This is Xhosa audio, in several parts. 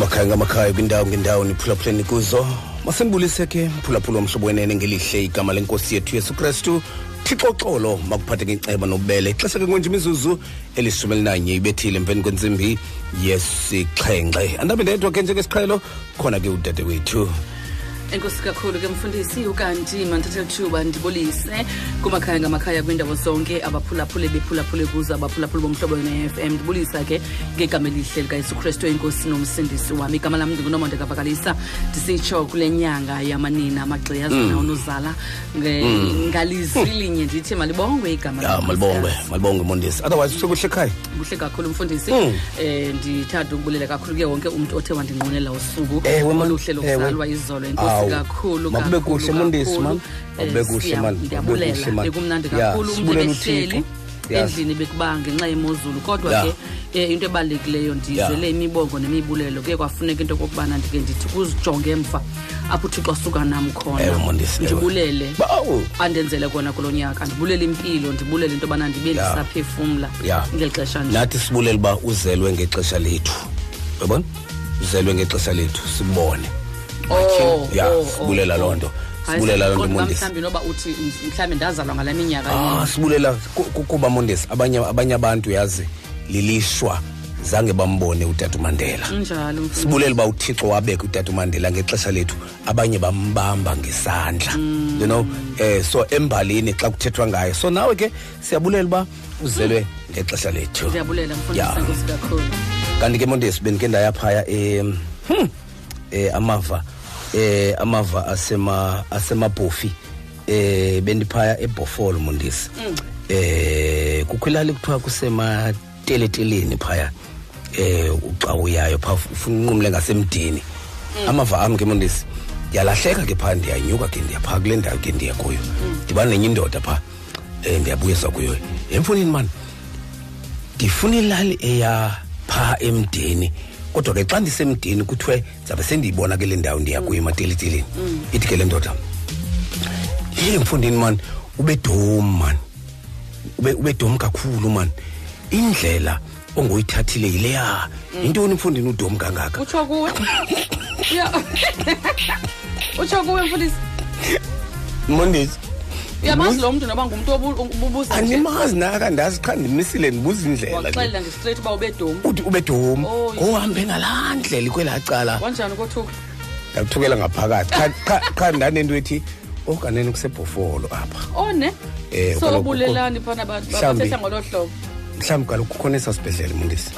amakhaya ngamakhaya kwindawo ngendawo niphulaphuleni kuzo masembulise ke mphulaphula omhlobo wenene ngelihle igama lenkosi yethu yesu kristu thixo xolo makuphathe ngenceba nobubele ixesha ke ngonje imizuzu elishumi elinanye ibethile emveni kwentsimbi yesixhenxe andabe ndedwa ke njengesiqhelo khona ke udade wethu enkosi kakhulu ke mfundisi ukanti mandithathe lithuba ndibolise kumakhaya ngamakhaya kwiindawo zonke abaphulaphule bephulaphule kuzo abaphulaphule bomhlobo ne-f m ndibulisa ke ngegama elihle likayesu kristu enkosi nomsindisi wam igama lam ndingunomonde kavakalisa ndisitsho kule nyanga yamanina amagxeya zona mm. unozala nge- Mm. ngalizwi linye ndithi malibongwe igama ya lakho, malibongwe mongikazi. malibongwe mondesi otherwise kusekuhle ekhaya kuhle kakhulu mfundisi Mm. eh ndithanda ukubulela kakhulu kuye wonke umntu othe wandinqwenela usuku Ewe, man. oluhle Ewe. lokuzalwa izolo enkosi Awu. kakhulu Makube kakhulu, kuhle, Mondesi, kakhulu. man. Eh, Makube kuhle, siyam- man. Makube kuhle, ndiyabulela man. bekumnandi Ya, kakhulu umntu sibulela ebehleli uThixo. endlini bekuba ngenxa yemozulu kodwa yeah. ke eh, into ebalulekileyo ndiyizele yeah. imibongo nemibulelo kuye kwafuneka into yokokubana ndike ndithi kuzijonge emva apho uthixo asuka nam khona ndibulele andenzele kona kulo nyaka ndibulele impilo ndibulele into yobana ndibe ndisaphefumla yeah. ngeli xesha nje nathi sibulele uba uzelwe ngexesha lethu yabona uzelwe ngexesha lethu sibone oh, ya oh, oh, sibulela loo nto sibulela loo nto mondesi noba uthi mhlawumbi ndazalwa ngala minyaka ah, sibulela kuba mondesi abanye abanye abantu yazi lilishwa zange bambone utata umandela sibulele uba uthixo wabeka utata umandela ngexesha lethu abanye bambamba ngesandla mm. you know um so embalini xa kuthethwa ngayo so nawe ke siyabulela uba uzelwe ngexesha lethu ndiyabulela mfundisi kakhulu kanti ke mondesi bendike ndaya phaya um hmm, eh amava eh amava asema asemabhofi eh bendiphaya ebhofolo mondisi mm. eh kukho ilali kuthiwa kusema teleteleni phaya eh uxa uyayo pha ufuna unqumle ngasemdini mm. amava ami ke mondisi yalahleka ke phaa ndiyanyuka ke ndiya phaa kule ndawo ke ndiya kuyo mm. ndibana nenye indoda phaa um ndiyabuya sakuyo emfunini mani ndifuna ilali eya phaa emdeni kodwa ke xa ndisemdeni kuthiwe ndizawube sendiyibona ke le ndawo ndiya kuyo ematilitilini mm. ithi ke le ndoda yile mfundini mani ubedomu mani ubedomu kakhulu mani indlela ongoyithathile yileya yintoni mfundini udomu kangaka utsho kuwe Uya- utsho kuwe mfundisi mondesi uyamazi lo mntu noba ngumntu obu- obubuza nje andimazi naka ndazi qha ndimisile ndibuza indlela waxelela nje straight uba ubedomu uthi ubedomu Oh, yeah. ngohambe ngalaa ndlela ikwelaa cala wanjani kothuka ndakuthukela ngaphakathi Qha- qha- qha ndanento ethi okaneni kusebhofolo apha one Eh, so kaloku- ubulelani phana ba- ba- Mhlawumbi- bathetha ngolo hlobo mhlawumbi kaloku kukhona esa sibhedlele mundisi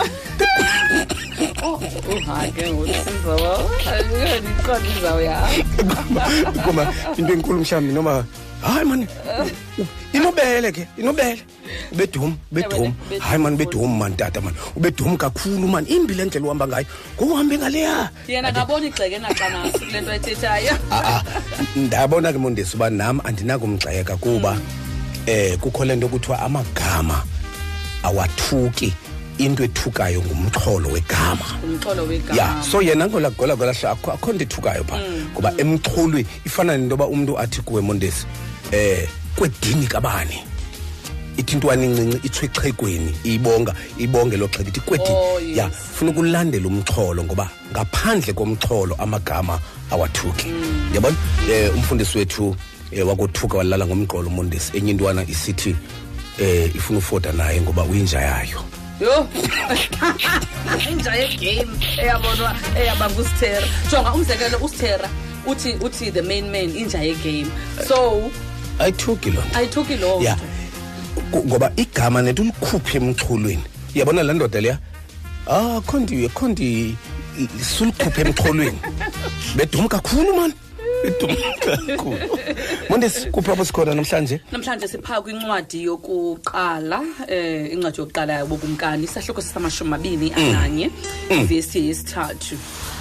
kuba into enkulu mhlawumbi noba hayi mani inobele ke inobele ubedum ubedum hayi mani ubedum mani tata mani ubedum kakhulu mani imbi le ndlela uhamba ngayo ngokuhambe ngaleya yena ngabona igxeke naxanasi kule nto ayithethayo ah, ah. ndabona ke mondisi uba nam andinakumgxeka kuba um kukho le nto kuthiwa amagama awathuki into ethukayo ngumxholo wegama umxholo wegama ya so yena ngola gola gola hla akho nto ethukayo pha mm. ngoba emxholwi ifana nento yoba umntu athi kuwe mondesi eh kwedini kabani ithi intwana incinci itsho exhegweni ibonga ibonge lo xhego ithi kwedini oh, ya funa ukulandela umxholo ngoba ngaphandle komxholo amagama awathuki yabona eh umfundisi wethu eh, wakothuka walala ngomgqolo umondisi enye intwana isithi eh ifuna ufoda naye ngoba uyinja yayo yho inja yegame eyabonwa eyaba ngusithera jonga umzekelo usithera uthi uthi the main man inja yegame so ayithuki loo nto ayithuki loo ya nto Ku- ngoba igama nethi ulikhuphe emxholweni yabona le ndoda leya ah kho ndiye kho ndi sulukhuphe emxholweni beduma kakhulu mani beduma kakhulu mondesi kuphi apho sikhona namhlanje namhlanje siphaa kwincwadi yokuqala um incwadi yokuqala yabokumkani isahluko sesamashumi mabini mm. ananye mm. ivesi yesithathu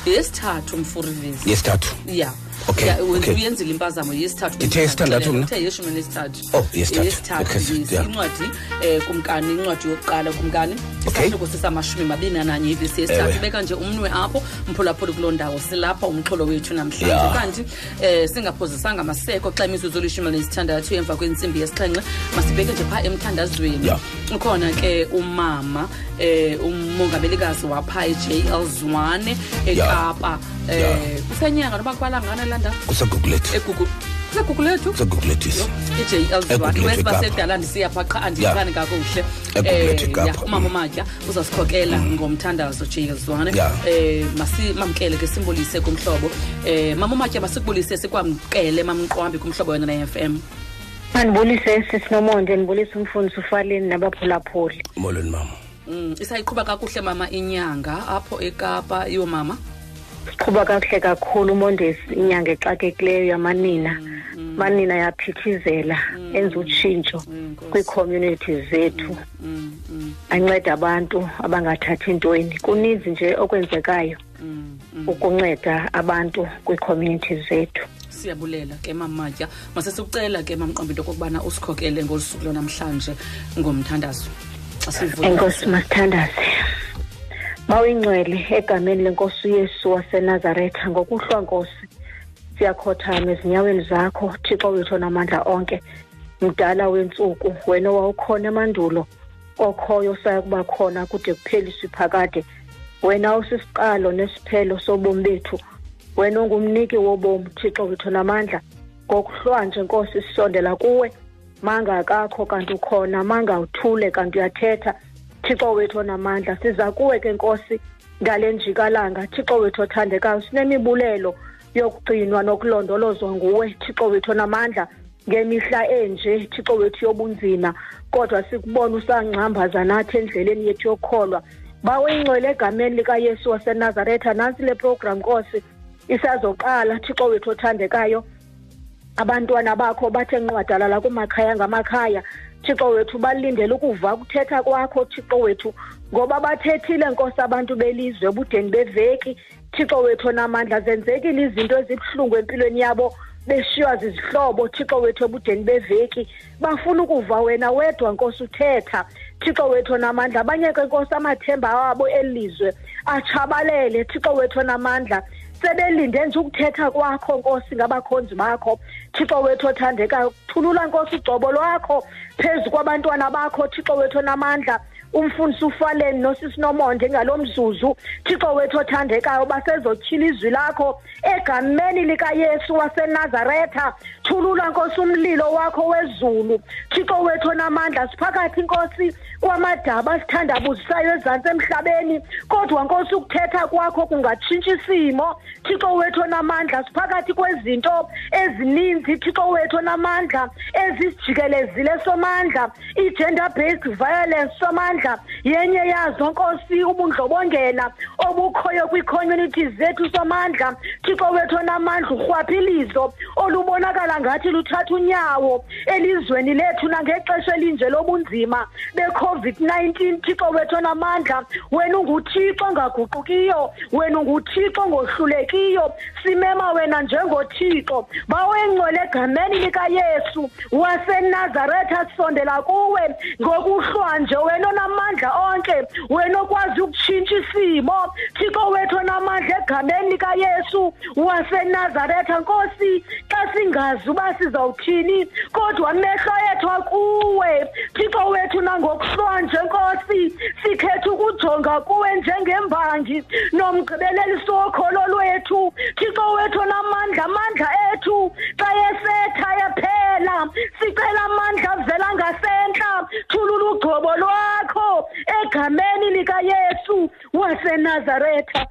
yesithathu mfurivesi yesithathu ya okay, yeah, okay. uyenzile impazamo yesithathu ndithe yesithandathu mna yeshumi nesithathu Oh, yesithathu incwadi um kumkani incwadi yokuqala kumkani isahluko sesamashumi mabini ananye ivesi yesithathu beka nje umnwe apho mphulaphula kuloo ndawo silapha umxholo wethu namhlanje kanti um singaphozisanga amaseko xa imizuzu olishumi elinesithandathu emva kwentsimbi yesixhenxe masibheke nje phaa emthandazweni ukhona ke umama um umongamelikazi waphaa ejl zwane ekapa eh kusenyanga noba kwala ngana landa kusegugulethu egugu kusegugulethu kusegugulethu isi i-jl Egugulethu wesi eKapa. basedala ndisiya pha qha andiyifani kakuhle Egugulethu Eh, eKapa. ya, umama umatya uzasikhokela ngomthandazo jl zwane Ya. eh masimamkele ke simbolise kumhlobo eh mama umatya masikubulise sikwamkele mamqwambi kumhlobo wena ne-f m mandibulise sisinomonde ndibulise umfundisi ufaleni nabaphulaphuli molweni mama mm, isayiqhuba kakuhle mama inyanga apho ekapa iyo mama siqhuba kakuhle kakhulu umondesi inyanga exakekileyo yamanina mm, mm. manina yaphithizela mm. enza utshintsho mm, kwii-community zethu mm, mm, mm. anceda abantu abangathathi ntweni kuninzi nje okwenzekayo mm, mm. ukunceda abantu kwii-community zethu siyabulela ke mamatya masesikucela ke mamqombi into okokubana usikhokele ngolu suku lwanamhlanje ngomthandazo enkosi masithandaze mawuyingcwele egameni lenkosi uyesu wasenazaretha ngokuhlwa nkosi siyakhothama ezinyaweni zakho thixo wethu onamandla onke mdala wentsuku wena wawukhona emandulo okhoyo saya kuba khona kude kupheliswe phakade wena usisiqalo nesiphelo sobomi bethu wena ungumniki wobomi thixo wethu namandla ngokuhlwanje nkosi sisondela kuwe mangakakho kanti ukhona mangawuthule kanti uyathetha thixo wethu onamandla siza kuwe ke nkosi ngale njikalanga thixo wethu othandekayo sinemibulelo yokugcinwa nokulondolozwa nguwe thixo wethu onamandla ngemihla enje thixo wethu yobunzima kodwa sikubona usangxambaza nathi endleleni yethu yokholwa bawuyingcwele egameni likayesu wasenazaretha nantsi le program nkosi isazoqala thixo wethu othandekayo abantwana bakho bathe nqwadalala kumakhaya ngamakhaya thixo wethu balindele ukuva ukuthetha kwakho thixo wethu ngoba bathethile nkosi abantu belizwe ebudeni beveki thixo wethu onamandla zenzekile izinto ezibuhlungu empilweni yabo beshiywa zizihlobo thixo wethu ebudeni beveki bafuna ukuva wena wedwa nkosi uthetha thixo wethu onamandla abanye ke nkosi amathemba wabo elizwe atshabalele thixo wethu onamandla sebelinde nje ukuthetha kwakho nkosi ngabakhonzi bakho thixo wethu othandekayo thulula nkosi ugcobo lwakho phezu kwabantwana bakho thixo wethu onamandla umfundisi ufaleni nosisinomondla ngalo mzuzu thixo wethu othandekayo basezotyhila izwi lakho egameni likayesu wasenazaretha thulula nkosi umlilo wakho wezulu thixo wethu onamandla siphakathi nkosi kwamadaba sithandabuzisayo ezantsi emhlabeni kodwa nkosi ukuthetha kwakho kungatshintsha isimo thixo wethu onamandla siphakathi kwezinto ezininzi thixo wethu onamandla ezisijikelezileyo somandla i-gender based violence somandla yenye yazo nkosi ubundlobongela obukhoyo kwii-community zethu somandla thixo wethu onamandla urhwaphilizo olubonakala ngathi luthatha unyawo elizweni lethu nangexesha elinje lobunzima becovid-19 thixo wethu onamandla wena unguthixo ongaguqukiyo wena unguthixo ongohlulekiyo simema wena njengothixo bawengcwele egameni likayesu wasenazaretha sisondela kuwe ngokuhlwanje wena onamandla onke wena okwazi ukutshintsha isimo thixo wethu onamandla egameni likayesu wasenazaretha nkosi xa singazi uba sizawuthini kodwa amehlo ethu akuwe thixo wethu nangokuhlwanje nkosi sikhetha ukujonga kuwe njengembangi nomgqibeleliso wokholo lwethu thixo wethu onamandla amandla ethu xa yesetha yaphela sicela amandla avela ngasentla thulula ugcobo lwakho egameni likayesu wasenazaretha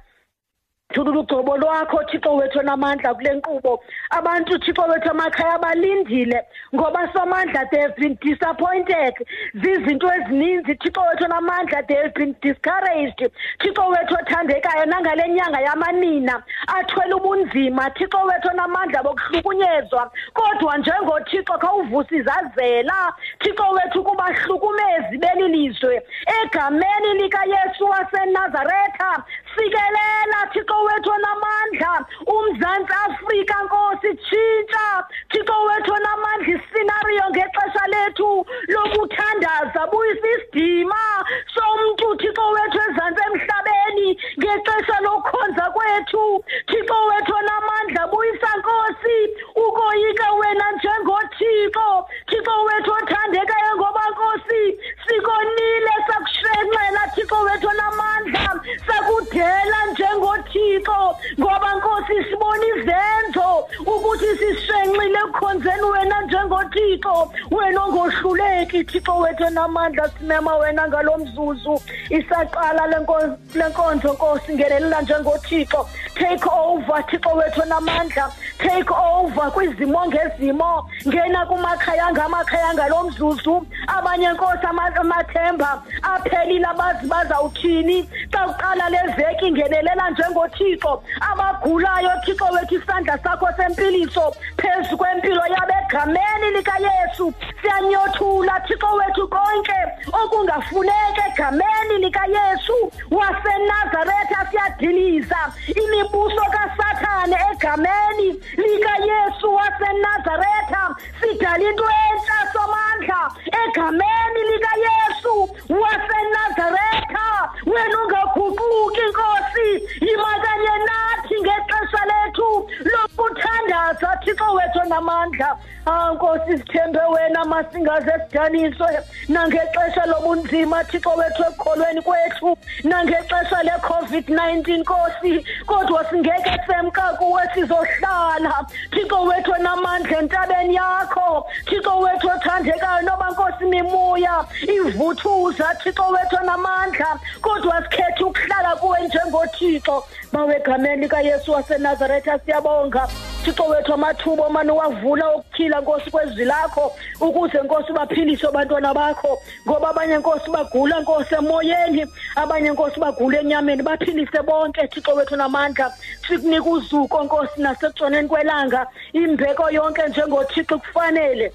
thululugcobo lwakho thixo wethu onamandla kule nkqubo abantu thixo wethu amakhaya balindile ngoba somandla they have been disappointed zizinto ezininzi thixo wethu onamandla they have been discouraged thixo wethu othandekayo nangale nyanga yamanina athwele ubunzima thixo wethu onamandla bokuhlukunyezwa kodwa njengothixo khawuvusa izazela thixo wethu kubahlukumezi belilizwe egameni likayesu wasenazaretha sikelela thixo wethu onamandla umzantsi afrika nkosi tshintsha thixo wethu onamandla isinariyo ngexesha lethu lokuthandaza buyisa isidima somntu thixo wethu ezantsi emhlabeni ngexesha lokukhonza kwethu thixo wethu onamandla buyisa nkosi ukoyika wena njengothixo thixo wethu othandekayo ngoba nkosi sikonile sakushenxela thixo wethu onamandla sakudela njengothixo ngoba nkosi sibona izenzo ukuthi sishenxile ekukhonzeni wena njengothixo wena ongohluleki thixo wethu onamandla simema wena ngalo mzuzu isaqala le nkonzo kule nkonzo nkosi ngenelela njengothixo take over thixo wethu onamandla take over kwizimo ngezimo ngena kumakhaya ngamakhaya ngalo mzuzu abanye nkosi amathemba aphelile abazi bazawuthini xa kuqala le veki ngenelela njengothixo abagulayo thixo wethu isandla sakho sempiliso phezu kwempilo yabo egameni likayesu siyanyothula thixo wethu konke okungafuneke egameni likayesu wasenazaretha siyadiliza imibuso kasathane egameni likayesu wasenazaretha sidala into entsha somandla egameni likayesu wasenazaretha wena ungaguquki nkosi yimakanye nathi ngexesha lethu lokuthandaza thixo wethu namandla Ah Nkosi sithembe wena masingaze sidaniswe nangexesha lobunzima Thixo wethu ekukholweni kwethu nangexesha leCovid-19 Nkosi kodwa singeke semka kuwe sizohlala Thixo wethu namandla entabeni yakho Thixo wethu othandekayo noba Nkosi mimuya ivuthuza Thixo wethu namandla kodwa sikhethe ukuhlala kuwe njengoThixo mawegameni likayesu wasenazaretha siyabonga thixo wethu amathuba omane uwavula okuphila nkosi kwezwi lakho ukuze nkosi ubaphilise abantwana bakho ngoba abanye nkosi bagula nkosi emoyeni abanye nkosi bagula enyameni baphilise bonke thixo wethu namandla sikunika uzuko nkosi nasekutshoneni kwelanga imbeko yonke njengothixo kufanele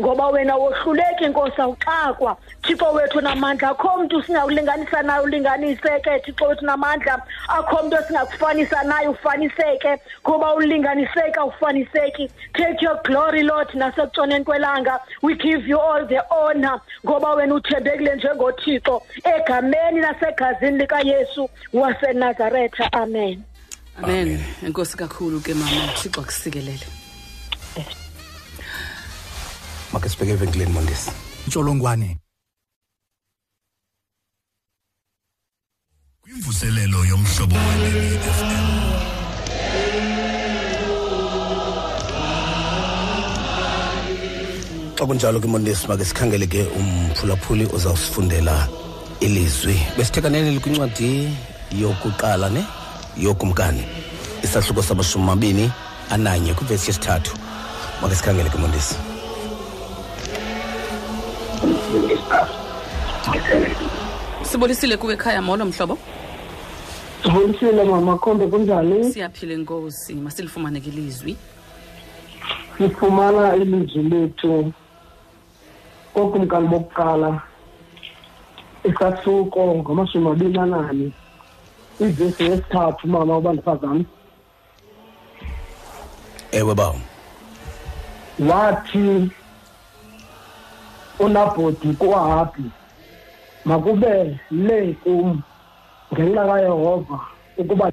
ngoba wena wohluleki inkosi awuxakwa thixo wethu namandla akho mntu singawulinganisa naye ulinganiseke thixo wethu namandla akho mntu esingakufanisa naye ufaniseke ngoba ulinganiseka ufaniseki take your glory lord nasekutshoneni kwelanga we give you all the honor ngoba wena uthembekile njengothixo egameni nasegazini likayesu wasenazaretha amen amen enkosi kakhulu ke mama uthixo akusikelele makhe sibheke evenkileni mondesi intsholongwane kwimvuselelo yomhlobo we-fm xa kunjalo ke mondesi make sikhangele ke umphulaphuli ozawusifundela ilizwi besitheka neneli kwincwadi yokuqala ne yokumkani isahluko samashumi mabini ananye kwivesi yesithathu makasikhangele ke mondisi sibulisile kuwe khaya molo mhlobo sibulisile mama khombe kunjani siyaphile nkosi masilifumane ke ilizwi sifumana ilizwi lethu kookumkani bokuqala isahluko ngamashumi abini anani ivesi yesithathu mama ubandifazane ewe bawo wathi unabhodi kuwahabi makube le kum ngenxa kayehova ukuba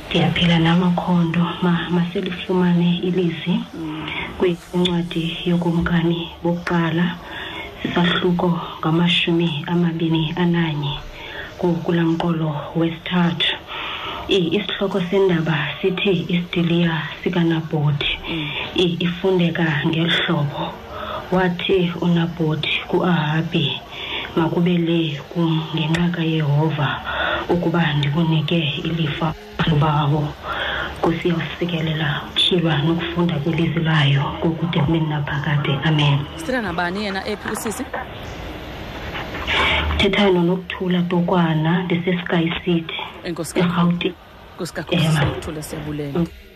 ndiyaphila namakhondo ma masilifumane ilizwi kwincwadi yokumkani bokuqala isahluko ngamashumi amabini ananye kula mqolo wesithathu isihloko sendaba sithi isidiliya sikanabhoti ifundeka ngeli hlobo wathi unabhoti kuahabhi makube le kum ngenxa kayehova ukuba ndikunike ilifa lubawo nkosi yawusikelela utyhilwa nokufunda kwelizwi layo kokude kube naphakade amen sithina nabani yena ephi usisi uthethayo nonokuthula tokwana ndisesky city erhawuti nkosi kakhulu siyakuthula siyabulela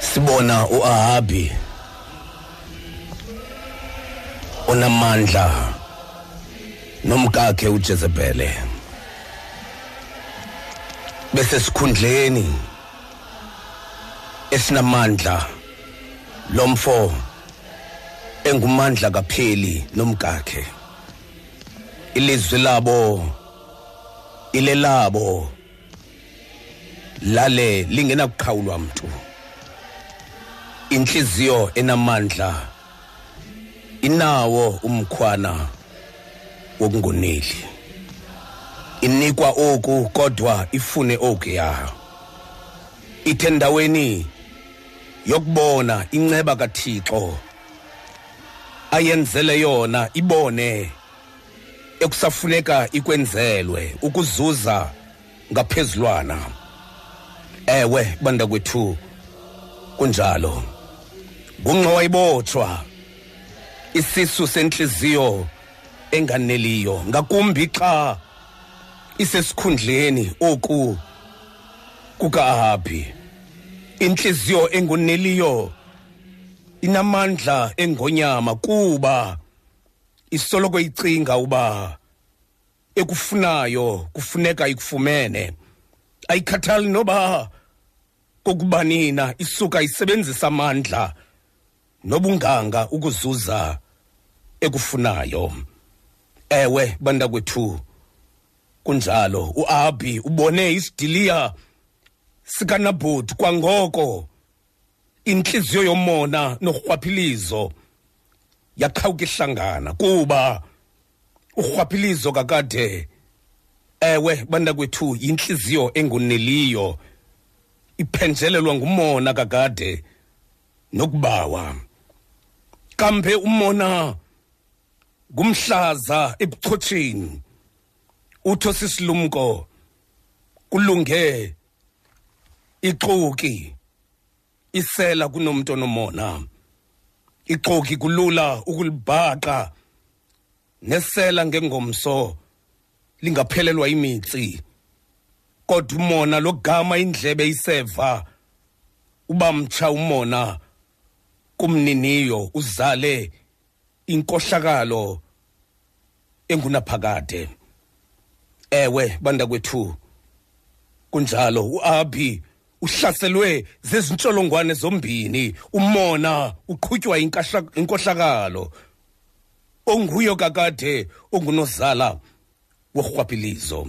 sibona uahabi onamandla nomkakhe ujezebhele besesikhundleni esinamandla lo mfo engumandla kapheli nomkakhe ilizwi labo ilelabo lale lingenakuqhawulwa mntu intliziyo enamandla inawo umkhwana wokungoneli inikwa oku kodwa ifune okuya ithe ndaweni yokubona inceba kathixo ayenzele yona ibone ekusafuneka ikwenzelwe ukuzuza ngaphezulwana ewe banda kwethu kunjalo ngumnqa wayibotshwa isisu sentliziyo enganeliyo ngakumbi xa isesikhundleni oku kuka-ahabhi intliziyo engoneliyo inamandla engonyama kuba isoloko icinga uba ekufunayo kufuneka ikufumene ayikhathali noba kokuba nina isuka isebenzisa amandla nobunganga ukuzuza ekufunayo ewe bantakwethu kunjalo uabi ubone isidiliya sikanabhoti kwangoko intliziyo yomona norhwaphilizo yaqhawuka ihlangana kuba urhwaphilizo kakade ewe bantakwethu yintliziyo engoneliyo iphenjelelwa ngumona kakade nokubawa kambe umona ngumhlaza ebuchotsheni utho sisilumko kulunge ixoki isela kunomntu onomona ixoki kulula ukulibhaqa nesela ngengomso lingaphelelwa imitsi kodwa umona logama indlebe iseva uba mtsha umona kumniniyo uzale inkohlakalo engunaphakade ewe bantakwethu kunjalo uabi uhlaselwe zezintsholongwane zombini umona uqhutywa inkohlakalo onguyo kakade ongunozala worhwaphilizo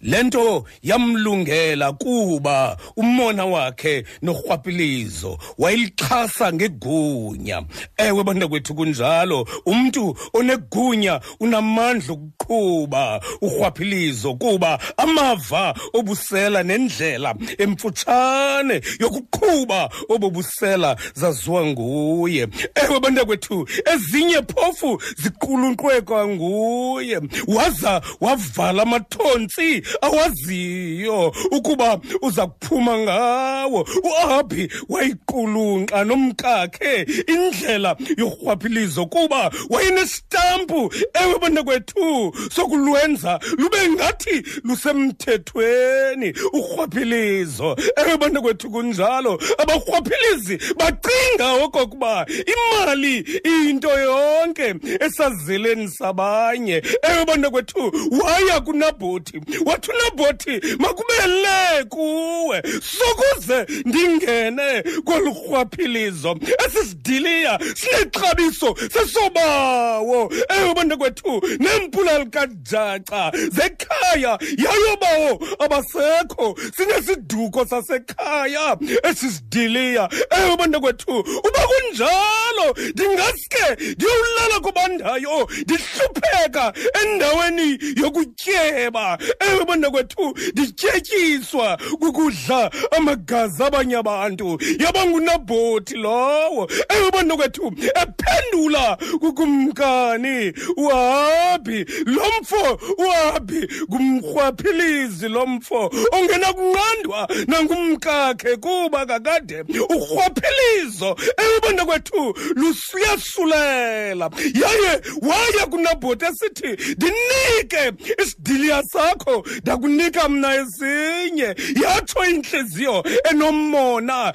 le nto yamlungela kuba umona wakhe norhwaphilizo wayilixhasa ngegunya ewe bantakwethu kunjalo umntu onegunya unamandla okuqhuba urhwaphilizo kuba amava obusela nendlela emfutshane yokuqhuba obo busela zaziwa nguye ewe bantakwethu ezinye phofu ziqulunqwe kwanguye waza wavala amathontsi awaziyo ukuba uza kuphuma ngawo uahabhi wayiqulunqa nomkakhe indlela yorhwaphilizo kuba wayenestampu ewe bantakwethu sokulwenza lube ngathi lusemthethweni urhwaphilizo ewe bantakwethu abantu kunjalo abarhwaphilizi bacinga okokuba imali iyinto yonke esazeleni sabanye ewe bantu kwethu waya kunabhoti wathi unabhoti makube le kuwe sokuze ndingene kolu rhwaphilizo esi sidiliya sinexabiso sesobawo ewe bantu kwethu nempula jaca zekhaya yayo bawo abasekho sinesiduko sasekhaya esizidiliya eyo bantakwethu uba kunjalo ndingaske ndiyowulala kubandayo ndihlupheka endaweni yokutyeba eyo bantakwethu ndityetyiswa kukudla amagazi abanye abantu yabangunabhoti lowo eyo bantakwethu ephendula kukumkani uhabi lo mfo uhabi ngumrhwaphilizi lo mfo ongenakunqandwa nangumkakhe kuba kakade urhwaphilizo elubanda kwethu lusuyasulela yaye waya kunabhoti esithi ndinike isidiliya sakho ndakunika mna ezinye yatsho intliziyo enomona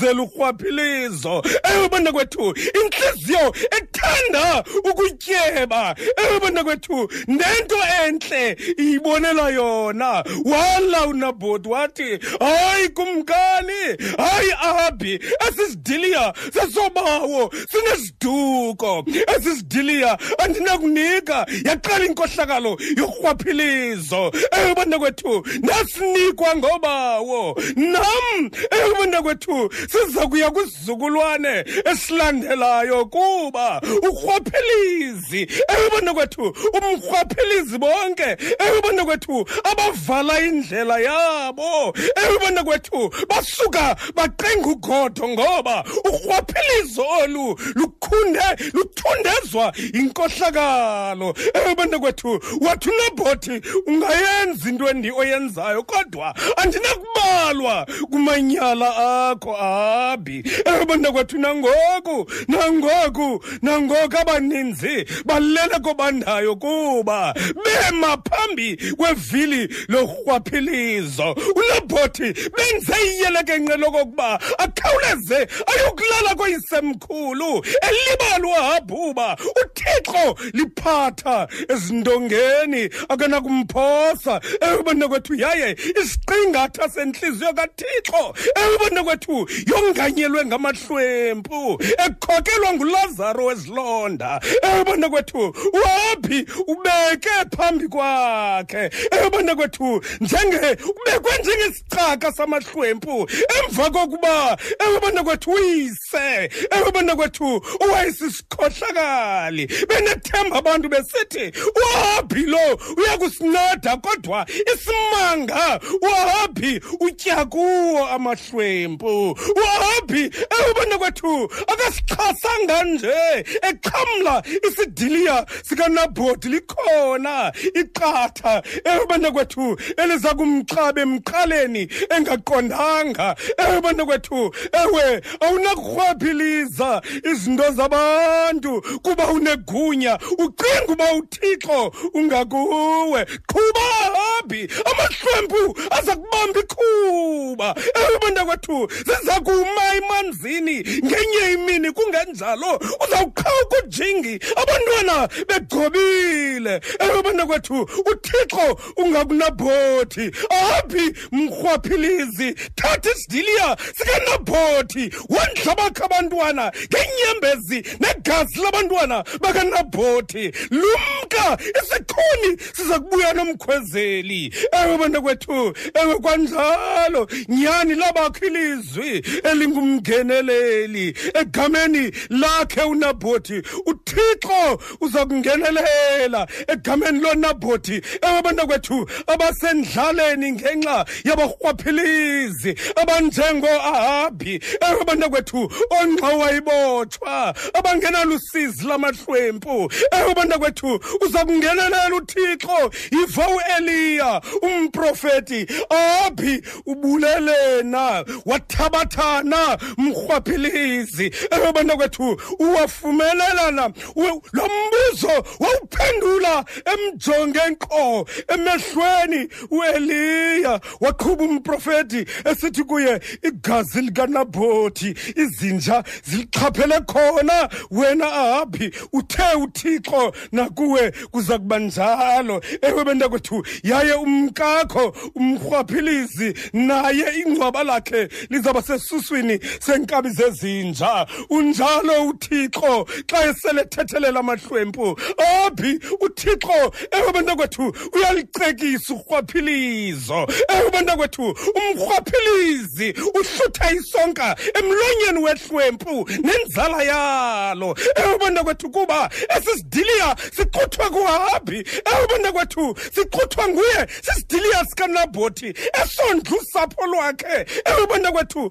zelurhwaphilizo ewe bana kwethu intliziyo ethanda ukutyeba ewe bana kwethu nento entle iyibonela yona wala unabhoti wathi hayi kumkani hayi ahabhi esisidiliya sesobawo sinezi duko esi sidiliya andinakunika yaqala inkohlakalo yorhwaphilizo ewe bantakwethu ndasinikwa ngobawo nam ewe bantakwethu siza kuya kwizizukulwane esilandelayo kuba urhwaphilizo abafazi ewe bantakwethu umrhwaphilizi bonke ewe bantakwethu abavala indlela yabo ewe bantakwethu basuka baqenga ugodo ngoba urhwaphilizo olu lukhunde luthundezwa yinkohlakalo ewe bantakwethu wathi unabhothi ungayenzi into endi oyenzayo kodwa andinakubalwa kumanyala akho abi ewe bantakwethu nangoku nangoku nangoku abaninzi balele kobandayo kuba bema phambi kwevili lorhwaphilizo unabhothi benze iyelekenqe lokokuba akhawuleze ayokulala koyisemkhulu elibalwa habhuba uthixo liphatha ezindongeni akanakumphosa eyobandakwethu yaye isiqingatha sentliziyo thixo ewubona kwethu yonganyelwe ngamahlwempu ekhokelwa ngulazaro wezilonda ewubona kwethu waphi ubeke phambi kwakhe ewubona kwethu njenge ubekwe njengesicaka samahlwempu emva kokuba ewubona kwethu uyise ewubona kwethu uwayesis khohlakali benethemba abantu besithi uhabhi lo uyakusinceda kodwa isimanga uhabhi utya kuwo amahlwempu uhabhi ewubona kwethu akasixhasanga nje exhamla isidiliya sikanabhoti likhona iqatha ewubona kwethu eliza kumxaba emqaleni engaqondanga ewubona kwethu ewe awunakurhwaphiliza izinto zabantu kuba unegunya ucinga uba uthixo ungakuwe qhuba hambi amahlwempu aza kubamba ikhuba ewe bantakwethu ziza kuma emanzini ngenye imini kungenjalo uzawuqhawuka ujingi abantwana begobile ewe bantakwethu uthixo ungakunabhothi aphi mrhwaphilizi thatha isidiliya sikanabhothi wondlabakho abantwana ngenyembezi negazi labantwana bakanabhothi lumka isikhuni siza kubuya nomkhwezeli ewe bantakwethu ewe kwanjalo nyani labakho ilizwi elingumngeneleli egameni lakhe unabhothi uthixo uza kungenelela egameni lonabhoti ewe bantakwethu abasendlaleni ngenxa yabarhwaphilizi abanjengoahabhi ewe bantakwethu ongxowa ibotshwa abangenalusizi lamahlwempu ewe bantakwethu uza kungenelela uthixo yiva ueliya umprofeti ahabhi ubulelena wathabathana mrhwaphilizi ewe bantakwethu uwafumelelana lo mbuzo wawuphendula emjonge nkqo emehlweni ueliya waqhuba umprofeti esithi kuye igazi likanabhothi izinja zilixhaphele khona wena ahabhi uthe uthixo nakuwe kuza kuba njalo ewe bentakwethu yaye umkakho umrhwaphilizi naye ingcwaba lakhe lizawuba sesuswini senkabi zezinja unjalo uthixo xa esele thethelela amahlwempu aphi uthixo ewe bantakwethu uyalicekisa urhwaphilizo ewe bantakwethu umrhwaphilizi uhlutha isonka emlonyeni wehlwempu nenzala yalo ewe bantakwethu kuba esi sidiliya sixuthwa kuhaphi ewe bantakwethu sixuthwa nguye sisidiliya sikanabhothi esondla usapho lwakhe ewe bantakwethu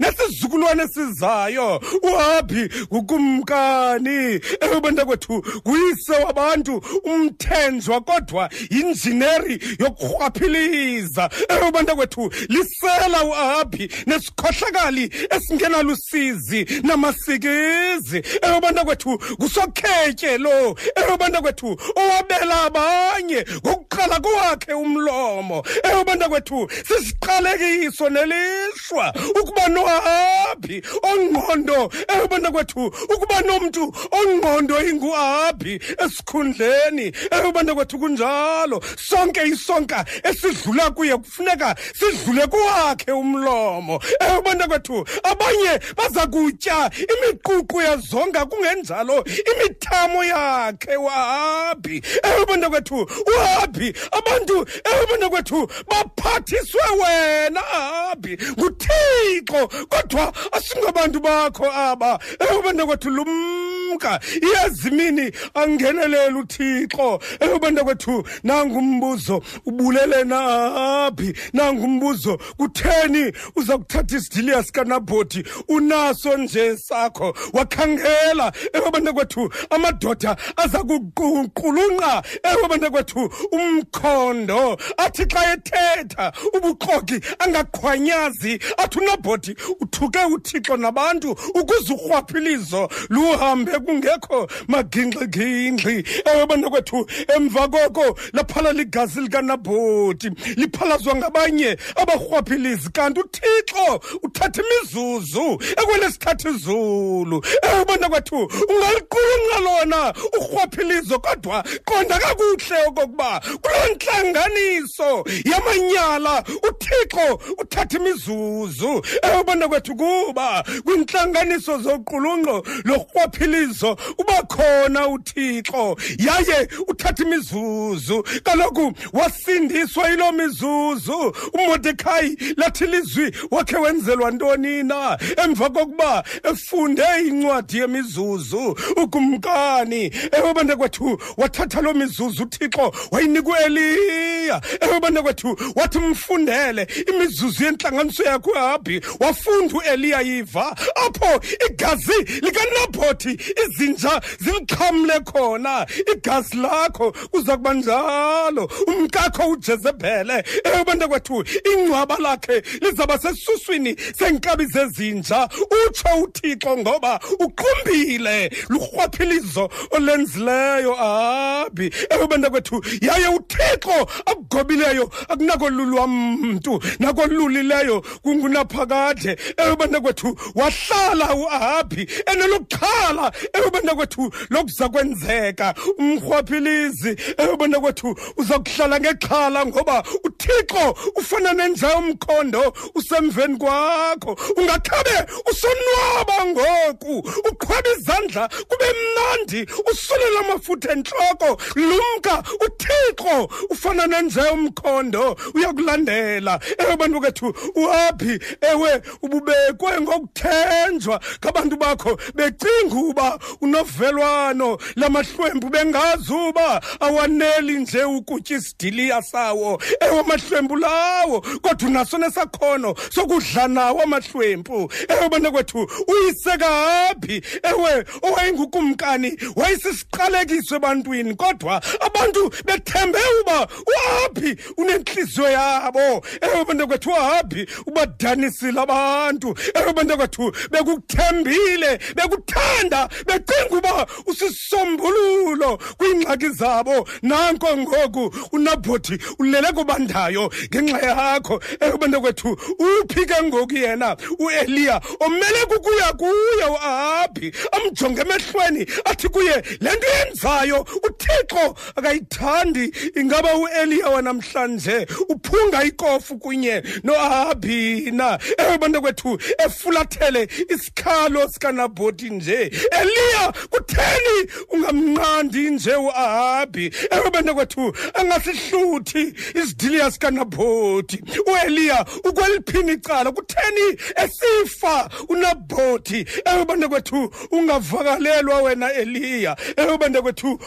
nesizukulwane sizayo uhabhi ngukumkani ewe bantakwethu nguyise wabantu umthenjwa kodwa yinjineri yokurhwaphiliza ewe bantakwethu lisela uahabhi nesikhohlakali esingenalusizi namasikizi ewe bantakwethu ngusokhetje lo ewe bantakwethu owabela abanye ngokuqala kwakhe umlomo ewe bantakwethu sisiqalekiso nelishwa ukuba nohabhi ongqondo ewe bantakwethu ukuba nomntu ongqondo inguhabhi esikhundleni ewe bantakwethu kunjalo sonke isonka esidlula kuye funeka sidlule kuwakhe umlomo ewe bantakwethu abanye baza kutya imiququ yazonga kungenjalo imithamo yakhe wahabhi ewe bantakwethu uhabhi abantu ewe bantakwethu baphathiswe wena ahabhi nguthixo kodwa asingabantu bakho aba ewe bantakwethu lumka iyazimini angenelele uthixo ewe bantakwethu nangumbuzo ubulele naphi nangumbuzo kutheni uza kuthatha isidiliya sikanabhoti unaso nje sakho wakhangela ewe bantakwethu amadoda aza kuqulunqa ewe bantakwethu umkhondo athi xa ethetha ubuxoki angaqhwanyazi athi unabhoti uthuke uthixo nabantu ukuze urhwaphilizo luhambe kungekho magingxigingxi ewe bantakwethu emva koko laphala ligazi likanabhoti liphalazwa ngabanye abarhwaphilizi kanti uthixo uthatha imizuzu ekwelesithatha izulu ebona kwethu ungaliqulunqa lona urhwaphilizo kodwa qonda kakuhle okokuba kuloo ntlanganiso yamanyala uthixo uthatha imizuzu ebona kwethu kuba kwiintlanganiso zoqulunqo lorhwaphilizo uba khona sikathixo yaye uthatha imizuzu kaloku wasindiswa yiloo mizuzu umodekhayi lathi lizwi wakhe wenzelwa ntoni na emva kokuba efunde incwadi yemizuzu ukumkani ewe banda kwethu wathatha loo mizuzu uthixo wayinika ueliya ewe banda kwethu wathi mfundele imizuzu yentlanganiso yakho ehabhi wafunda ueliya yiva apho igazi likanabhothi izinja zilixhamle khona igazi lakho kuza kuba njalo umkakho ujezebhele eyobanda kwethu ingcwaba lakhe lizaba sesuswini seenkabi zezinja utsho uthixo ngoba uqumbile lurhwaphilizo olenzileyo ahabhi eyobanda kwethu yaye uthixo akugobileyo akunako lulwa mntu nakolulileyo kungunaphakade ewe bantakwethu wahlala uahabhi enelokuxhala ewe bantakwethu lokuza kwenzeka umrhwaphilizi ewe bantakwethu uza kuhlala ngexhala ngoba uthixo ufana nenja yomkhondo usemveni kwakho ungakhabe usonwaba ngoku uqhwaba izandla kube mnandi usulela amafutha entloko lumka uthixo ufana nenja yomkhondo uyakulandela ewe bantu kethu uaphi ewe ububekwe ngokuthenjwa ngabantu bakho becinga uba unovelwano lamahlwempu bengazi uba awaneli nje ukutya isidiliya sawo ewe amahlwempu lawo kodwa unaso nesakhono sokudla nawo amahlwempu ewe bantu kwethu uyisekaphi ewe owayengukumkani wayesisiqalekiso ebantwini kodwa abantu bethembe uba uhabhi unentliziyo yabo ewe bantakwethu uhabhi ubadanisile abantu ewe bantakwethu bekuthembile bekuthanda becinga uba usisombululo kwiingxaki zabo nanko ngoku unabhothi ulele kobandayo ngenxa yakho ewe bantakwethu uphi ke ngoku yena ueliya omele kukuya kuye uahabhi amjonge emehlweni athi kuye le nto yenzayo uthixo akayithandi ingaba ueliya wanamhlanje uphunga ikofu kunye noahabhina ewe bantu kwethu efulathele isikhalo sikanabhoti nje eliya kutheni ungamnqandi nje uahabhi ewe bantu kwethu angasihluthi isidiliya sikanabhoti ueliya ukweliphini icala kutheni esifa unabhoti ewe bantu kwethu ungavakalelwa wena eliya ewe bantu kwethu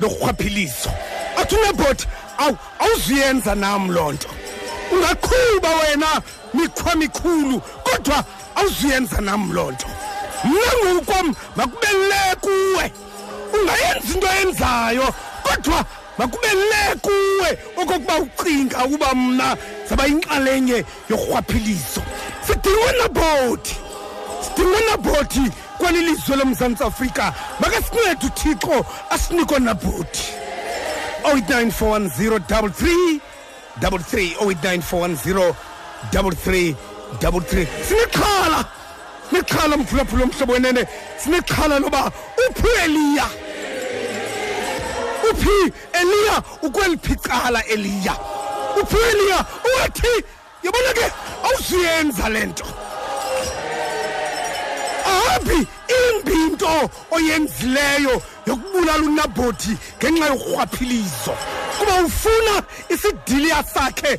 lorhwaphilizo athi unebhoti awu awuzuyenza nam loo nto ungaqhuba wena mikhwa mikhulu kodwa awuzuyenza nam loo nto mna ngokwam makube le kuwe ungayenzi into yenzayo kodwa makube le kuwe okokuba ucinga ukuba mna zaba yinxalenye yorhwaphilizo sidinwe nabhoti sidinwe nabhoti kweli lizwe lomzantsi afrika makasincede uthixo asinikwe nabhoti 0894103333 0894103333 sinexhala nexhala mphulaphula omhlobo wenene sinexhala loba uphi ueliya uphi eliya ukweliphi cala eliya uphi eliya uwathi yabona ke awuzuyenza le nto ahambi imbi into oyenzileyo yokubulala unabhoti ngenxa yorhwaphilizo kuba ufuna isidiliya sakhe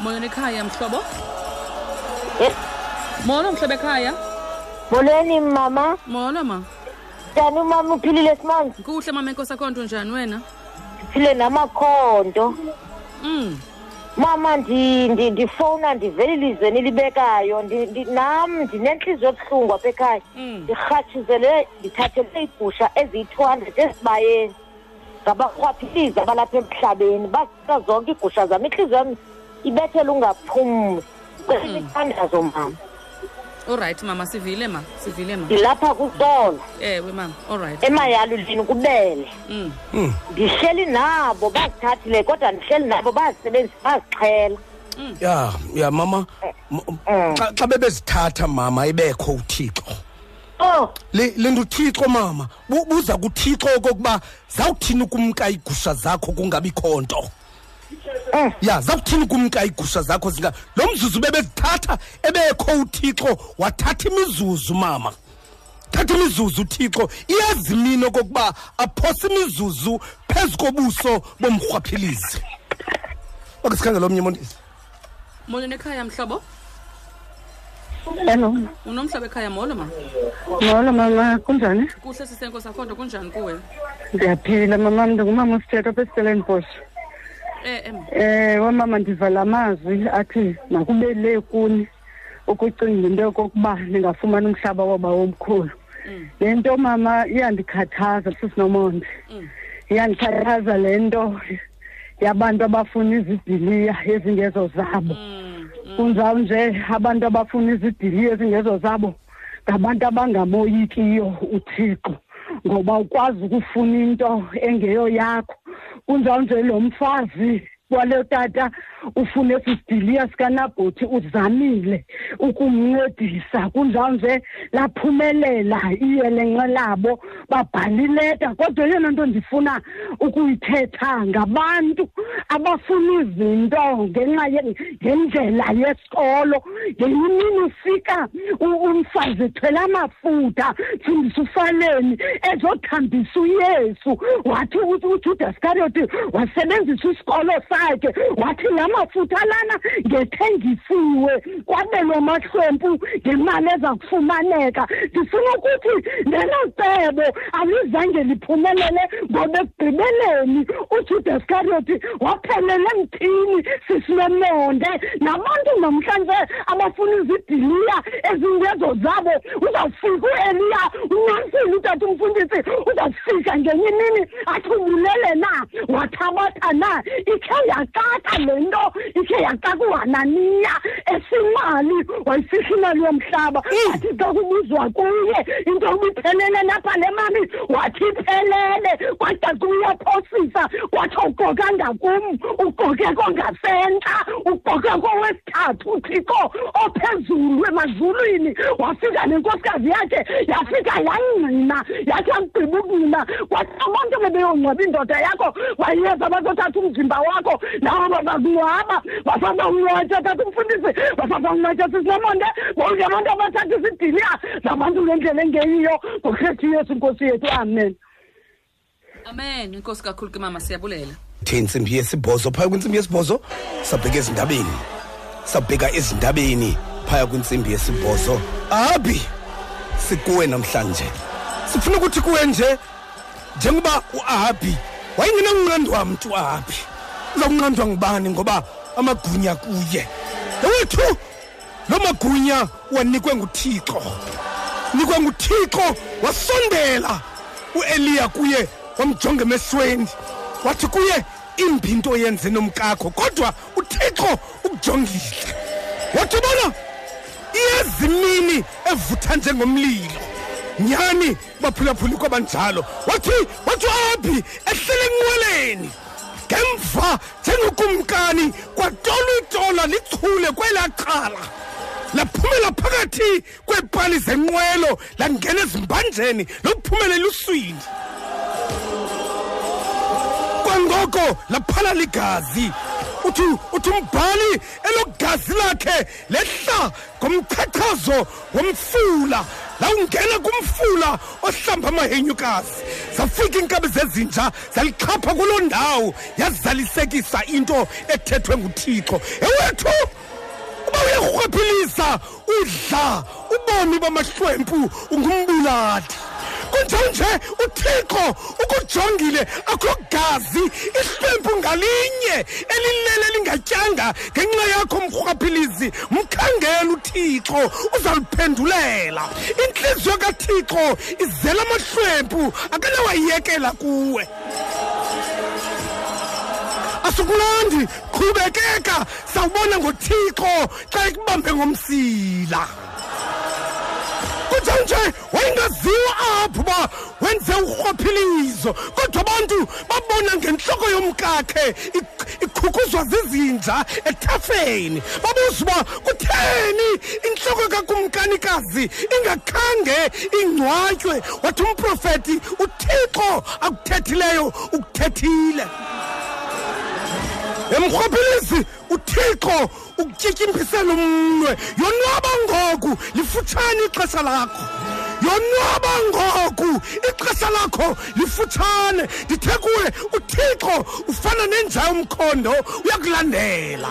Molo nekhaya mhlobo. Eh. Molo mhlobo ekhaya. Molweni mama. Molo ma. Njani umama uphilile simanzi? Kuhle mama enkosi akho nto njani wena? Ndiphile namakhonto. Mm. Mama ndi ndi ndifona ndiveli lizweni libekayo nam ndinentliziyo ebuhlungu apha ekhaya mm. ndirhatshizele ndithathelwe iigusha eziyi-two hundred ezibayeni ngabarhwaphilizi abalapha emhlabeni basisa zonke iigusha zam intliziyo yam ibethela ungaphumli cela hmm. imithandazo mama olrayithi mama sivile ma sivile ma ndilapha kusola ewe mama olrayithi emayalulini kubele hmm. Hmm. ndihleli nabo bazithathile kodwa ndihleli nabo bazisebenzisa bazixhela ya ya mama eh, eh. xa bebezithatha mama ibekho uthixo oh linguthixo mama buza kuthixo okokuba zawuthini ukumka iigusha zakho kungabikho nto eh. ya zawuthini kumka iigusha zakho zinga lo mzuzu bebezithatha ebekho uthixo wathatha imizuzu mama thatha imizuzu uthixo iyazi mina okokuba aphose imizuzu phezu kobuso bomrhwaphilizi okesikhangela omnye mondisi molo nekhaya mhlobo hello unomhlaba ekhaya molo ma molo mama kunjani kuhle sisenko sakhondo kunjani kuwe ndiyaphila mama ndingumama usithetha apha estellenbosh eh, eh, eh wamama ndiva la mazwi athi makube le kuni ukucinga into yokokuba ndingafumana umhlaba waba womkhulu mm. le nto mama iyandikhathaza sisinomonde mm. iyandikhathaza le nto yabantu abafuna izidiliya ezingezo zabo mm, kunjalo nje abantu abafuna izidiliya ezingezo zabo ngabantu abangamoyikiyo uthixo ngoba ukwazi ukufuna into engeyo yakho kunjalo nje lo mfazi kwalo tata ufune esi sidiliya sikanabhothi uzamile ukumncedisa kunjalo nje laphumelela iyelenqe labo babhala ileta kodwa eyona nto ndifuna ukuyithetha ngabantu abafuna izinto ngenxa ngendlela yes isikolo ngelimini ufika umfazi ethwele amafuta mfundisa ufaleni ezothambisa uyesu wathi ujuda iskariyoti wasebenzisa isikolo sakhe wathi la mafuta lana ngethengisiwe kwabelwa amahlwempu ngemali eza kufumaneka ndifuna ukuthi nelo cebo alizange liphumelele ngoba ekugqibeleni ujuda isikariyoti waphelela emthini sisilomonde nabantu namhlanje abafuna izidiliya ezingezo zabo uzawufika ueliya unansile utata umfundisi uzawufika ngenye imini athi ubulele na wathabatha na ikhe yacaka le nto ikhe yacaka uhananiya esimali wayifihla imali yomhlaba hmm. wathi xa kubuzwa kuye into ubiphelele napha le mali wathi iphelele kwada kuyaphosisa watsho ugoka ngakum ugoke kongasentla ugoke kowesithathu uthixo ophezulu emazulwini wafika nenkosikazi yakhe yafika yangqina yathi akugqiba ukungqina kwathi abantu bebeyongcwaba indoda yakho wayeza bazothatha umzimba wakho nawo bazakungcwaba basasa umnwatsha tata umfundisi basasa umnwatsha sisilamonde bonke abantu abathatha isidiliya nabantu ngendlela engeyiyo ngokhethu yesu nkosi yethu amen amen inkosi kakhulu ke mama siyabulela the ntsimbi yesibhozo phaya kwintsimbi yesibhozo sabheka ezindabeni sabheka ezindabeni phaya kwintsimbi yesibhozo abi sikuwe namhlanje sifuna ukuthi kuwe nje njengoba uahabi wayengenawunqandwa mntu uahabi uzawunqandwa ngubani ngoba amagunya kuye ewethu loo magunya wanikwe nguthixo nikwe nguthixo wasondela ueliya kuye wamjonga emesweni wathi kuye imbi into oyenze nomkakho kodwa uthixo ukujongile wathi bona iyezimini evutha njengomlilo nyhani baphulaphula kwabanjalo wathi wathi u-abhi ehlele enqweleni ngemva njengokumkani kwatolwa itola lichule kwelaa cala laphumela phakathi kweepali zenqwelo langena ezimbanjeni lokuphumelela uswindi kwangoko laphala ligazi uthi uthi umbhali elogazi lakhe lehla ngomqhathazo womfula lawungena kumfula ohlamba amahenyukazi zafika iinkabi zezinja zalixhapha kuloo ndawo yazalisekisa into ethethwe nguthixo ewethu uba uyarhwaphilisa udla ubomi bamahlwempu ungumbulali kunjenje uthixo ukujongile akho gazi ihlwempu ngalinye elilele lingatyanga ngenxa yakho mrhwaphilizi mkhangela uthixo uzaluphendulela intliziyo kathixo izela amahlwempu akanawayekela kuwe asukulandi qhubekeka sawubona ngothixo xa ekubambe ngomsila kunjenje wayengaziwa apho uba wenze urhwaphilizo kodwa abantu babona ngentloko yomkakhe ikhukuzwa zizinja ethafeni babuza uba kutheni intloko kakumkanikazi ingakhange ingcwatywe wathi umprofeti uthixo akuthethileyo ukuthethile emrhwaphilisi uthixo ukutyityimbisela umnwe yonwaba ngoku lifutshane ixesha lakho yonwaba ngoku ixesha lakho lifutshane ndithe kuwe uthixo ufana nenja yomkhondo uyakulandela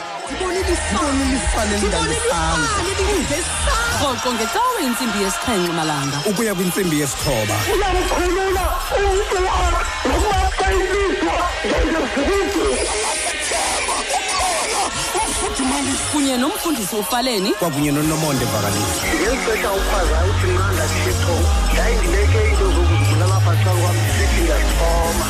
rhoqo ngecawe intsimbi yesixhenxe malanga ukuya kwintsimbi yesithoba uyamkhulula umntu wam nokuba xa ibizwa kunye nomfundisi ufaleni kwakunye nonomonde vakalisa ngeli xesha ukhwaza uthi mna ndashitho ndayindibeke iinto zokuzibulala phatsha kwam ndisithi ndiyasifoma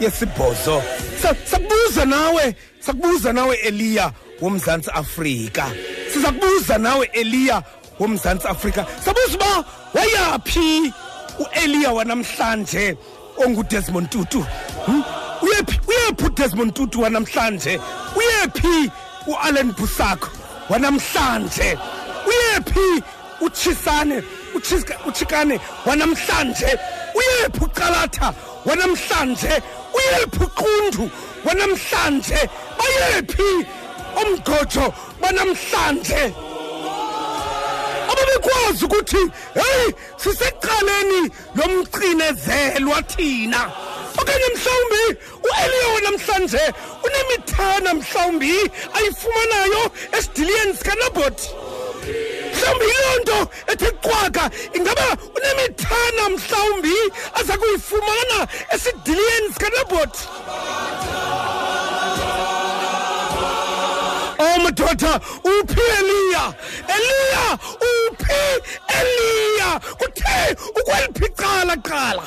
yesibhozo sakubuza nawe sakubuza nawe eliya womzantsi afrika siza kubuza nawe eliya womzantsi afrika sabuza uba wayaphi ueliya wanamhlanje ongudesmond tutu hmm? uyephi uyephi udesmond tutu wanamhlanje uyephi uallen busakho wanamhlanje uyephi utshisane utshikane wanamhlanje uyephi ucalatha wanamhlanje uyephi uqundu wanamhlanje bayephi omgojo banamhlanje ababekwazi ukuthi heyi siseqaleni lomcinezelwa thina okanye mhlawumbi ueliyo namhlanje unemithana mhlawumbi ayifumanayo esidiliyeni sikanabhoti mhlawumbi yiloo nto ethe qwaka ingaba unemithana mhlawumbi aza kuyifumana esidiliyeni sikanabhoti Oh, madoda uphi eliya eliya uphi eliya kuthe ukweliphi cala qala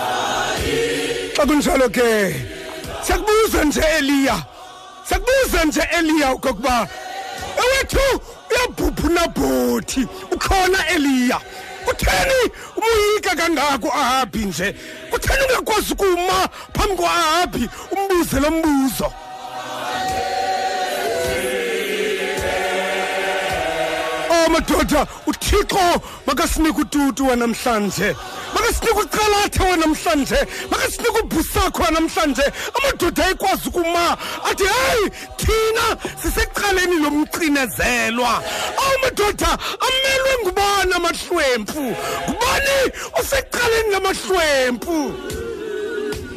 xa kunjalo ke siyakubuza nje eliya siyakubuza nje eliya okokuba ewethu uyabhubhu nabhothi ukhona eliya kutheni umuyika kangako ahabhi nje kutheni ungakwazi ukuma phambi kwa-ahabhi umbuze lo mbuzo amadoda uthixo makasinike ututu wanamhlanje makasinike ucalathe wanamhlanje makasinike ubhusakho wanamhlanje amadoda ayikwazi ukuma athi heyi thina sisekuqaleni lo mcinezelwa awu madoda amelwe ngubani amahlwempu ngubani osekuqaleni ngamahlwempu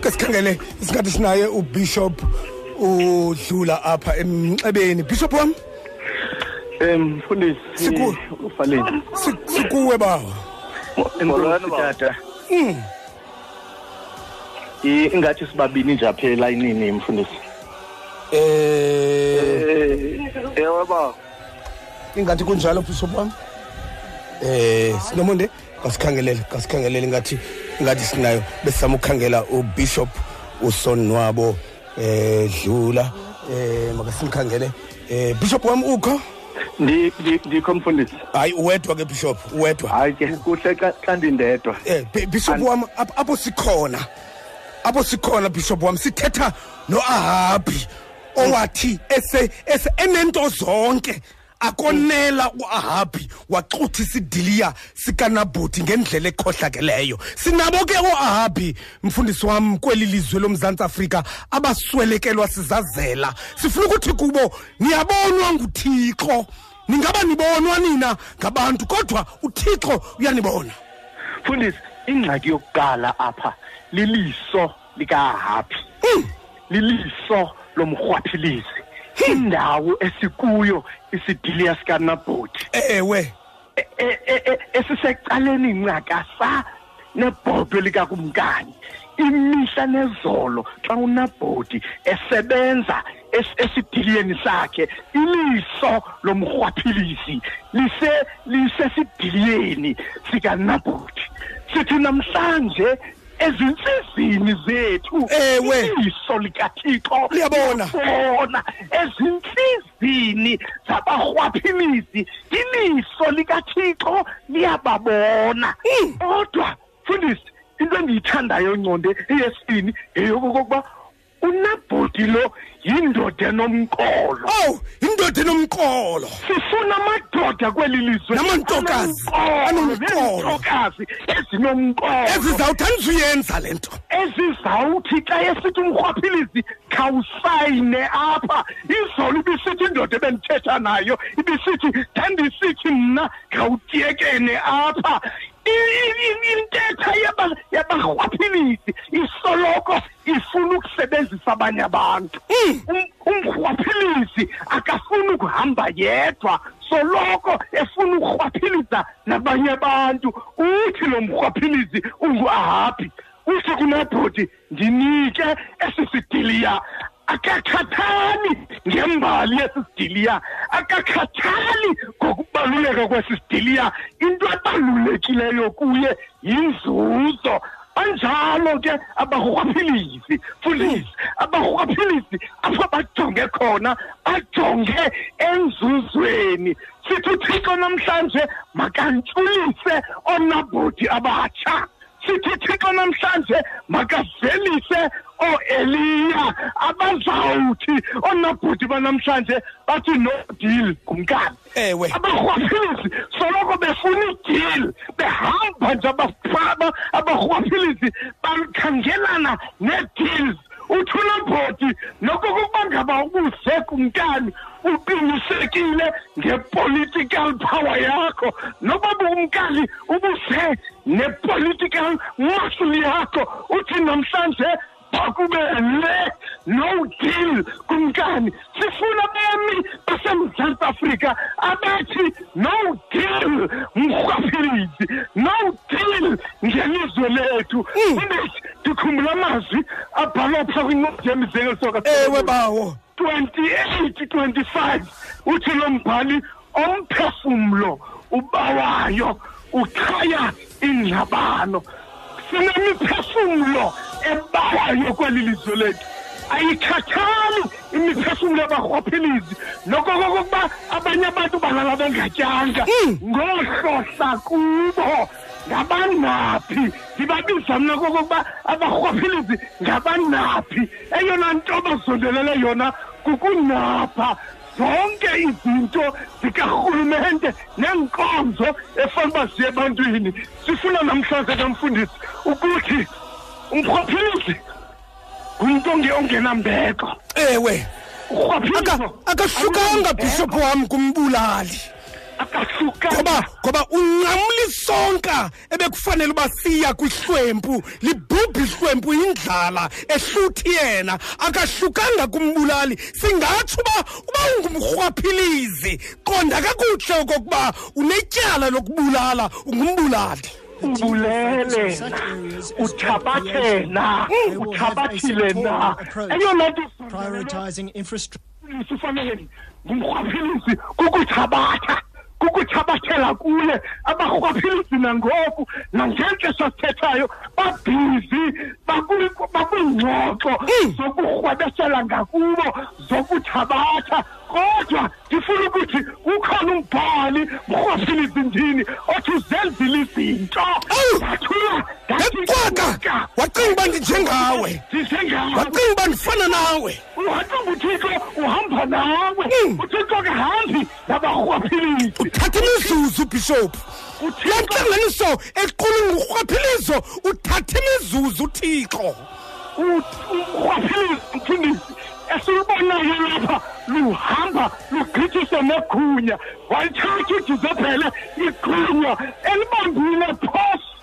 ke sikhangele isikhathi sinaye ubishop udlula apha emnxebeni bishop wam um mfundisi ufaleni sikuwe bawa tata hmm. ingathi sibabini nje apha elayinini mfundisi eh ewe bawa ingathi kunjalo bishop wam eh sinomonde kasikhangelele kasikhangelele ngathi ngathi sinayo besizama ukukhangela ubishop usonwabo eh dlula eh makasimkhangele eh bishop wam ukho ndikho mfundisi hayi uwedwa ke bishop uwedwa hayi ke kuhle xa ndindedwa eh bishop wam apho sikhona apho sikhona bishop wam sithetha noahabi owathi ese enento zonke akonela uahabhi waxuthi sidiliya sikanabhuti ngendlela ekhohlakeleyo sinabo ke uahabhi mfundisi wam kweli lizwe lomzantsi afrika abaswelekelwa sizazela sifuna ukuthi kubo niyabonwa nguthixo ningaba nibonwa nina ngabantu kodwa uthixo uyanibona mfundisi ingxaki yokuqala apha liliso likaAhabi liliso lomrhwaphilizi indawo esikuyo isidiliya sikanabhoti ewe e- e- e- e- esisecaleni ncakasa nebhodwe likakumkani imihla nezolo xa unabhoti esebenza es- esidiliyeni sakhe iliso lomrhwaphilisi lise lisesidiliyeni sikanabhoti sithi namhlanje ezintlizini zethu ewe iso likathixo liyabona bona ezintlizini zabarhwaphilizi iliso likathixo liyababona hmm. kodwa fundisi into endiyithandayo nconde eyesibini yeyokokokuba unabhuti lo yindoda enomqolo owu yindoda enomqolo sifuna amadoda kweli lizwe namantokazi anomqolokazi ezinomqolo ezizawuthi andizuyenza le nto ezizawuthi xa esithi umrhwaphilizi khawusayine apha izolo ibisithi indoda ebendithetha nayo ibisithi ndandisithi mna khawutyekene apha intetha yabarhwaphilizi isoloko ifuna ukusebenzisa abanye abantu hmm. um-, umrhwaphilisi akafuni ukuhamba yedwa soloko efuna ukurhwaphilisa nabanye abantu uthi lo mrhwaphilisi unguahabi uthi kunebhoti ndinike esi sidiliya akakhathali ngembali yesi sidiliya akakhathali ngokubaluleka kwesi sidiliya into ebalulekileyo kuye yinzuzo banjalo ke abarhwaphilisi mfundisi abarhwaphilisi apho bajonge khona bajonge enzuzweni sithi uthixo namhlanje makantshulise oonabhoti abatsha sithi uthixo namhlanje makavelise ooeliya abazawuthi oonabhoti banamhlanje bathi no deal kumkani ewe abarhwaphilizi soloko befuna idili behamba nje abafaba abarhwaphilizi bakhangelana nee-deals uthi unobhoti noko kukuba ngaba ubuze kumntana uqinisekile ngepolitical power yakho noba bumkali ubuze nepolitical muscle yakho uthi namhlanje kwakube le no deal kumkani sifuna bemi basemzantsi afrika abathi no deal mrhwaphilizi no deal ngelizwe lethu hmm. indethi ndikhumbula amazwi abhalwa pha kwincwadi yemizengesoka ewe bawo 28 25 uthi lo mbhali umphefumlo ubawayo uchaya ingxabano sinemiphefumlo ebawayo kweli lizwe lethu ayikhathali imiphefumlo yabarhwaphilizi noko kokokuba abanye abantu balala bengatyanga hmm. ngohlohla kubo ngabanaphi ndibabiza mna kokokuba abarhwaphilizi ngabanaphi eyona nto bazondelele yona kukunapha zonke izinto zikarhulumente neenkonzo efana uba ziye ebantwini sifuna namhlanje kamfundisi ukuthi umrhwaphilizi ngumntu ongenambeko ewe akahlukanga bhishop wam kumbulali ngoba ngoba unqamlisonka ebekufanele uba siya kwihlwempu libhubhe ihlwempu yindlala ehluthi yena akahlukanga kumbulali singatsho uba uba ungumrhwaphilizi qonda kakuhle okokuba unetyala lokubulala ungumbulali ubulele uthabathe na uthabathile na eyona nto sifaneleni ngumrhwaphilisi kukuthabatha kukuthabathela kuye abarhwaphilisi nangoku nangentle sasithethayo babhizi bakwiingxoxo mm. zokurhwebesela ngakubo zokuthabatha kodwa ndifuna ukuthi ukhona umbhali mrhwaphilisi ndini othi uzenzile izinto ndathula ndakwaka wacinga uba ndinjengawe wacinga uba ndifana nawe uhathumba uthixo uhamba nawe hmm. uthixo ke hambi nabarhwaphilisi uthatha imizuzu ubhishophu le ntlanganiso equlunga urhwaphilizo uthatha imizuzu uthixo urhwaphilizi mfundisi esilubonayo lapha luhamba lugqithise negunya walithatha ujuzephele igunya elibambile phosa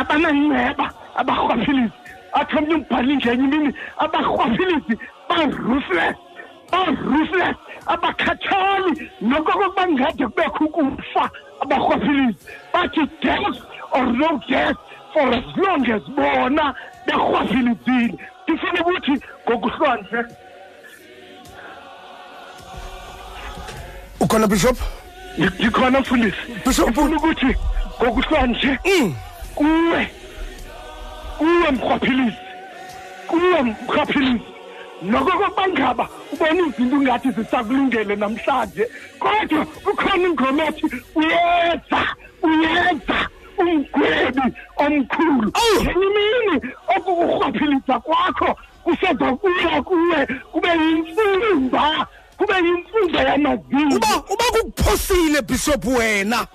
abananceba abarhwaphilizi athi omnye umbhali njenye imini abarhwaphilizi ba-ruthless ba-ruthless abakhathali noko kokuba ngade kubekho ukufa abarhwaphilizi bathi death or no death for as long as bona berhwaphilizile ndifuneka ukuthi ngokuhlonze ukhona bishop ndikhona mfundisi bishop ufuna ukuthi ngokuhlanje mm. kuwe kuwe mrhwaphilisi kuwe mrhwaphilisi noko kokubangaba ubona izinto ungathi zisakulungele namhlanje kodwa ukhona ingoma ethi uyeza uyeza umgwebi omkhulu ngenye imini okurhwaphilisa kwakho kusoza kuya kuwe kube yimfumba kube yimfumba yamazinyo uba uba kukuphosile bishop wena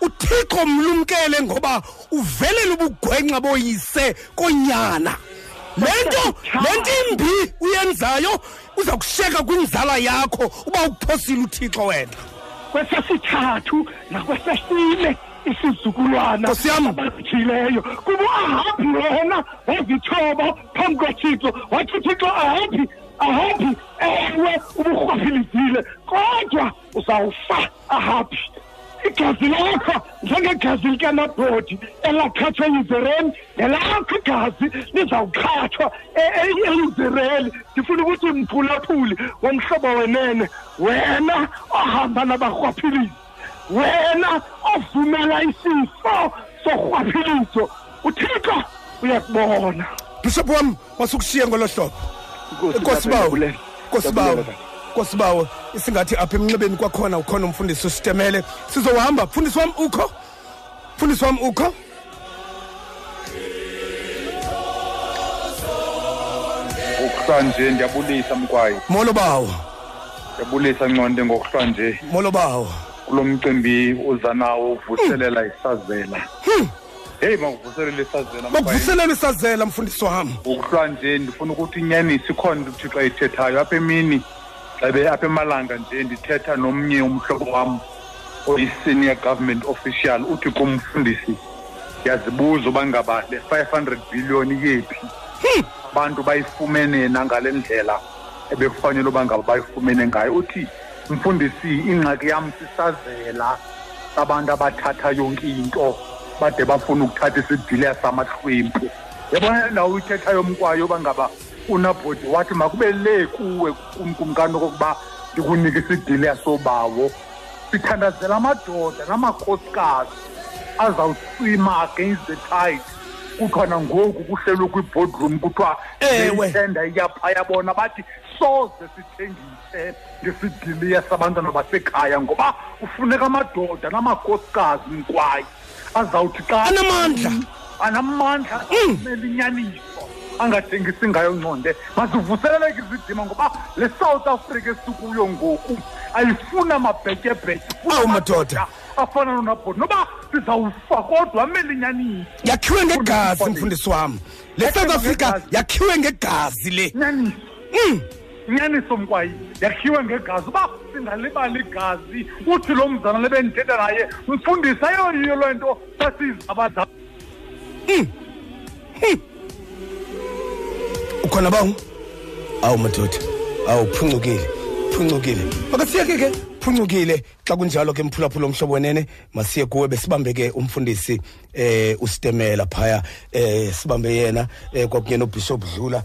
uthixo mlumkele ngoba uvelela ubugwenxa boyise konyana le nto le nto imbi uyenzayo uza kusheka kwinzala yakho uba ukuphosile uthixo wena kwesesithathu nakwesesine isizukulwana abazithileyo kuba ahambi wena wazithoba phambi kwathixo wathi uthixo ahaphi ahaphi ewe uburhwaphilizile kodwa uzawufa ahaphi igazi lakho njengegazi likanabhodi elakhathwa izireli nelakho igazi lizawukhathwa eizireli e, e, ndifuna ukuthi mphulaphuli womhlobo wenene wena ohamba nabarhwaphilisi wena ovumela isifo sorhwaphilizo uthixo uyakubona bishop wam wasukushiye ngolo hlobo nkosi bawo nkosi bawo nkosi bawo isingathi apha emnxebeni kwakhona ukhona umfundisi usitemele sizohamba mfundisi wam ukho mfundisi wam ukho ngokuhlwa nje ndiyabulisa mkwayi molo bawo ndiyabulisa nconde ngokuhlwa nje molo bawo kulo mcimbi uza nawo uvuselela hmm. isazela hmm. heyi makuvuselele isazela makuvuselele isazela mfundisi wam ngokuhlwa nje ndifuna ukuthi inyani sikhona into uthixo ayithethayo apha emini xa apha emalanga nje ndithetha nomnye umhlobo wam oyi-senior government official uthi kumfundisi ndiyazibuza uba ngaba le 500 billion iyephi hmm. abantu bayifumene nangale ndlela ebekufanele uba ngaba bayifumene ngayo uthi mfundisi ingxaki yam sisazela abantu abathatha yonke into bade bafuna ukuthatha isidiliya samahlwempu yabona nawo uyithetha yomkwayo uba ngaba unabhodi wathi makube le kuwe kumkumkani okokuba ndikunike isidiliya sobawo sithandazela amadoda namakhosikazi azawucima against the tide kuthiwa nangoku kuhlelwe kwi-boardroom kuthiwa ithenda iyapha yabona bathi soze sithengise ngesidiliya sabantwana basekhaya ngoba kufuneka amadoda namakhosikazi mkwayi azawuthi xa anamandla anamandla mm. azimele inyaniso angathengisi ngayo ngconde mazivuseleleke izidima ngoba le south africa esikuyo ngoku ayifuna amabhetyebhetye awu madoda afana nonabhoti noba sizawufa kodwa amele inyaniso yakhiwe ngegazi mfundisi wam le south africa yakhiwe ngegazi le nyaniso mm. inyaniso mkwayi yakhiwe ngegazi uba singalibali igazi uthi lo mzana lebendithetha naye mfundisi ayoyiyo loo nto sasizabadala hmm. hmm. ukhona bawu awu madoda awu phuncukile phuncukile makasiyeke ke phuncukile xa kunjalo ke mphulaphula omhlobo wenene masiye kuwe besibambe ke umfundisi eh usitemela phaya eh sibambe yena eh kwakunye nobishop dlula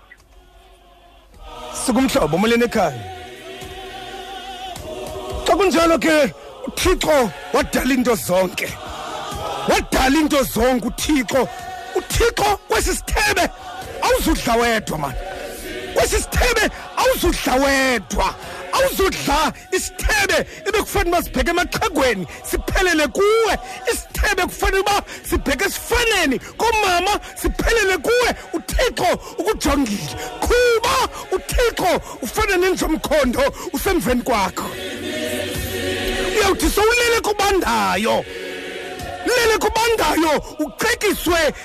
sikumhlobo molweni ekhaya xa kunjalo ke uthixo wadala iinto zonke wadala iinto zonke uthixo uthixo kwesi sithebe awuzudla wedwa mani kwesi sithebe awuzudla wedwa awuzudla isithebe ebekufanele uba sibheke emaxhagweni siphelele kuwe isithebe kufanele uba sibheke esifaneni komama siphelele kuwe uthixo ukujongile qhuba uthixo ufana nenzomkhondo usemveni kwakho uyawuthi sowulele kubandayo lele kubandayo ucekiswe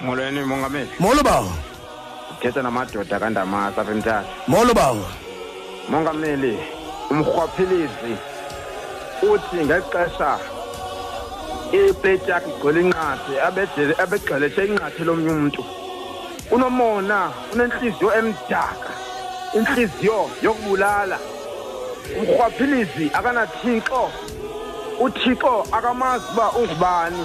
Molweni mongameli. Molo bawo. Uthetha namadoda kaNdamasa apha eMthatha. Molo bawo. Mongameli, umrhwaphilisi uthi ngexesha ipleti yakhe igcwele inqathe abegxeleshe inqathe lomnye umntu unomona unentliziyo emdaka intliziyo yokubulala umrhwaphilizi akanathixo uthixo akamazi uba ungubani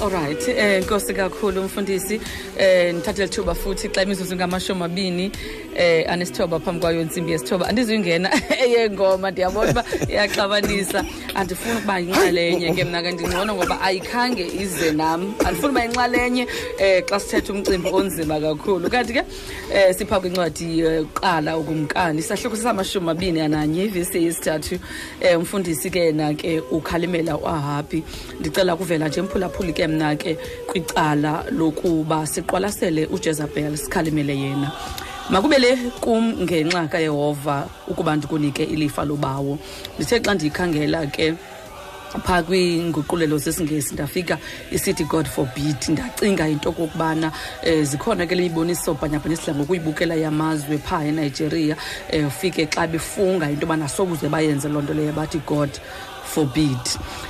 Alright, eh Nkosi kakhulu mfundisi. Eh ngithathe lethuba futhi xa imizuzu ngamashumi amabini eh anesithoba phambi kwayo insimbi yesithoba. Andizuyingena eyengoma ndiyabona uba iyaxabanisa. Andifuni ukuba yinxalenye ke mna ke ndingcono ngoba ayikhange ize nam. Andifuni uba yinxalenye eh xa sithetha umcimbi onzima kakhulu. Kanti ke eh sipha kwincwadi yokuqala eh, ukumkani isahluko samashumi amabini ananye ivesi yesithathu eh umfundisi ke na ke ukhalimela uAhabi ndicela kuvela nje mphulaphuli ke mna ke kwicala lokuba siqwalasele ujezabel sikhalimele yena makube le kum ngenxa kayehova ukuba ndikunike ilifa lobawo ndithe xa ndiyikhangela ke phaa kwinguqulelo zesingesi ndafika isithi god forbid ndacinga into okokubana um zikhona ke le miboniso bhanyabhanya sidla ngokuyibukela yamazwe phaa enigeria um ufike xa befunga into yobana sokuze bayenze loo nto leyo bathi god forbid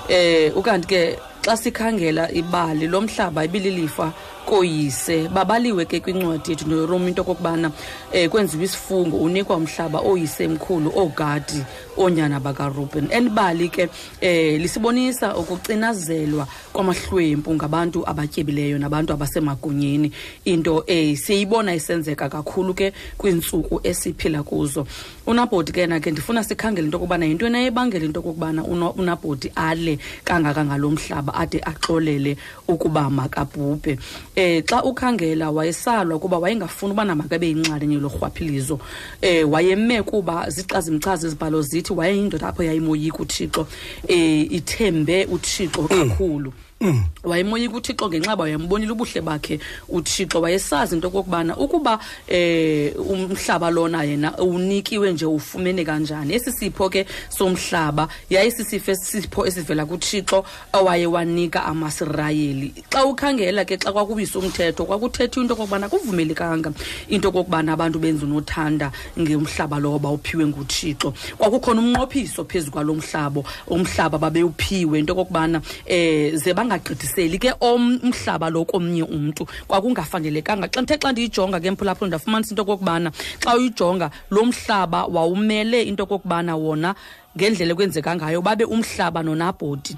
eh ukanti ke xa sikhangela ibali lo mhlaba ibililifa koyise babaliwe ke kwincwadi yethu noroma into okokubana um eh, kwenziwa isifungo unikwa umhlaba oyise mkhulu oogadi oonyana bakaruben andibali ke um lisibonisa ukucinazelwa kwamahlwempu ngabantu abatyebileyo nabantu abasemagunyeni into um siyibona isenzeka kakhulu ke kwiintsuku esiphila kuzo unabhoti ke na ke ndifuna sikhangele into yokubana yinto enayebangela into yokokubana unabhoti ale kangaka ngalo mhlaba ade axolele ukuba makabhubhe um eh, xa ukhangela wayesalwa ukuba wayengafuni ubana makabe yinxalenye lorhwaphilizo um eh, wayeme kuba zixa zimchaza izibhalo zithi wayeyindoda apho yayimoyika uthixo um ithembe uthixo mm. kakhulu mm. Mm. wayemoyika uthixo ngenxa uba wayembonile ubuhle bakhe uthixo wayesazi into okokubana ukuba um umhlaba lona yena unikiwe nje ufumene kanjani esi sipho ke somhlaba yayisisipho esisipho esivela kuthixo awaye wanika amasirayeli xa ukhangela ke xa kwakubisa umthetho kwakuthethwa into okokubana kuvumelekanga into okokubana abantu benza unothanda ngumhlaba lowo bawuphiwe nguthixo kwakukhona umnqophiso phezu kwalo mhlaba umhlaba babewuphiwe into okokubana um ze bangagqithiseli ke umhlaba lo komnye umntu kwakungafanelekanga xa ndithe xa ndiyijonga ke mphulaphula ndafumanisa into okokubana xa uyijonga lo mhlaba wawumele into okokubana wona ngendlela ekwenzeka ngayo babe umhlaba nonabhoti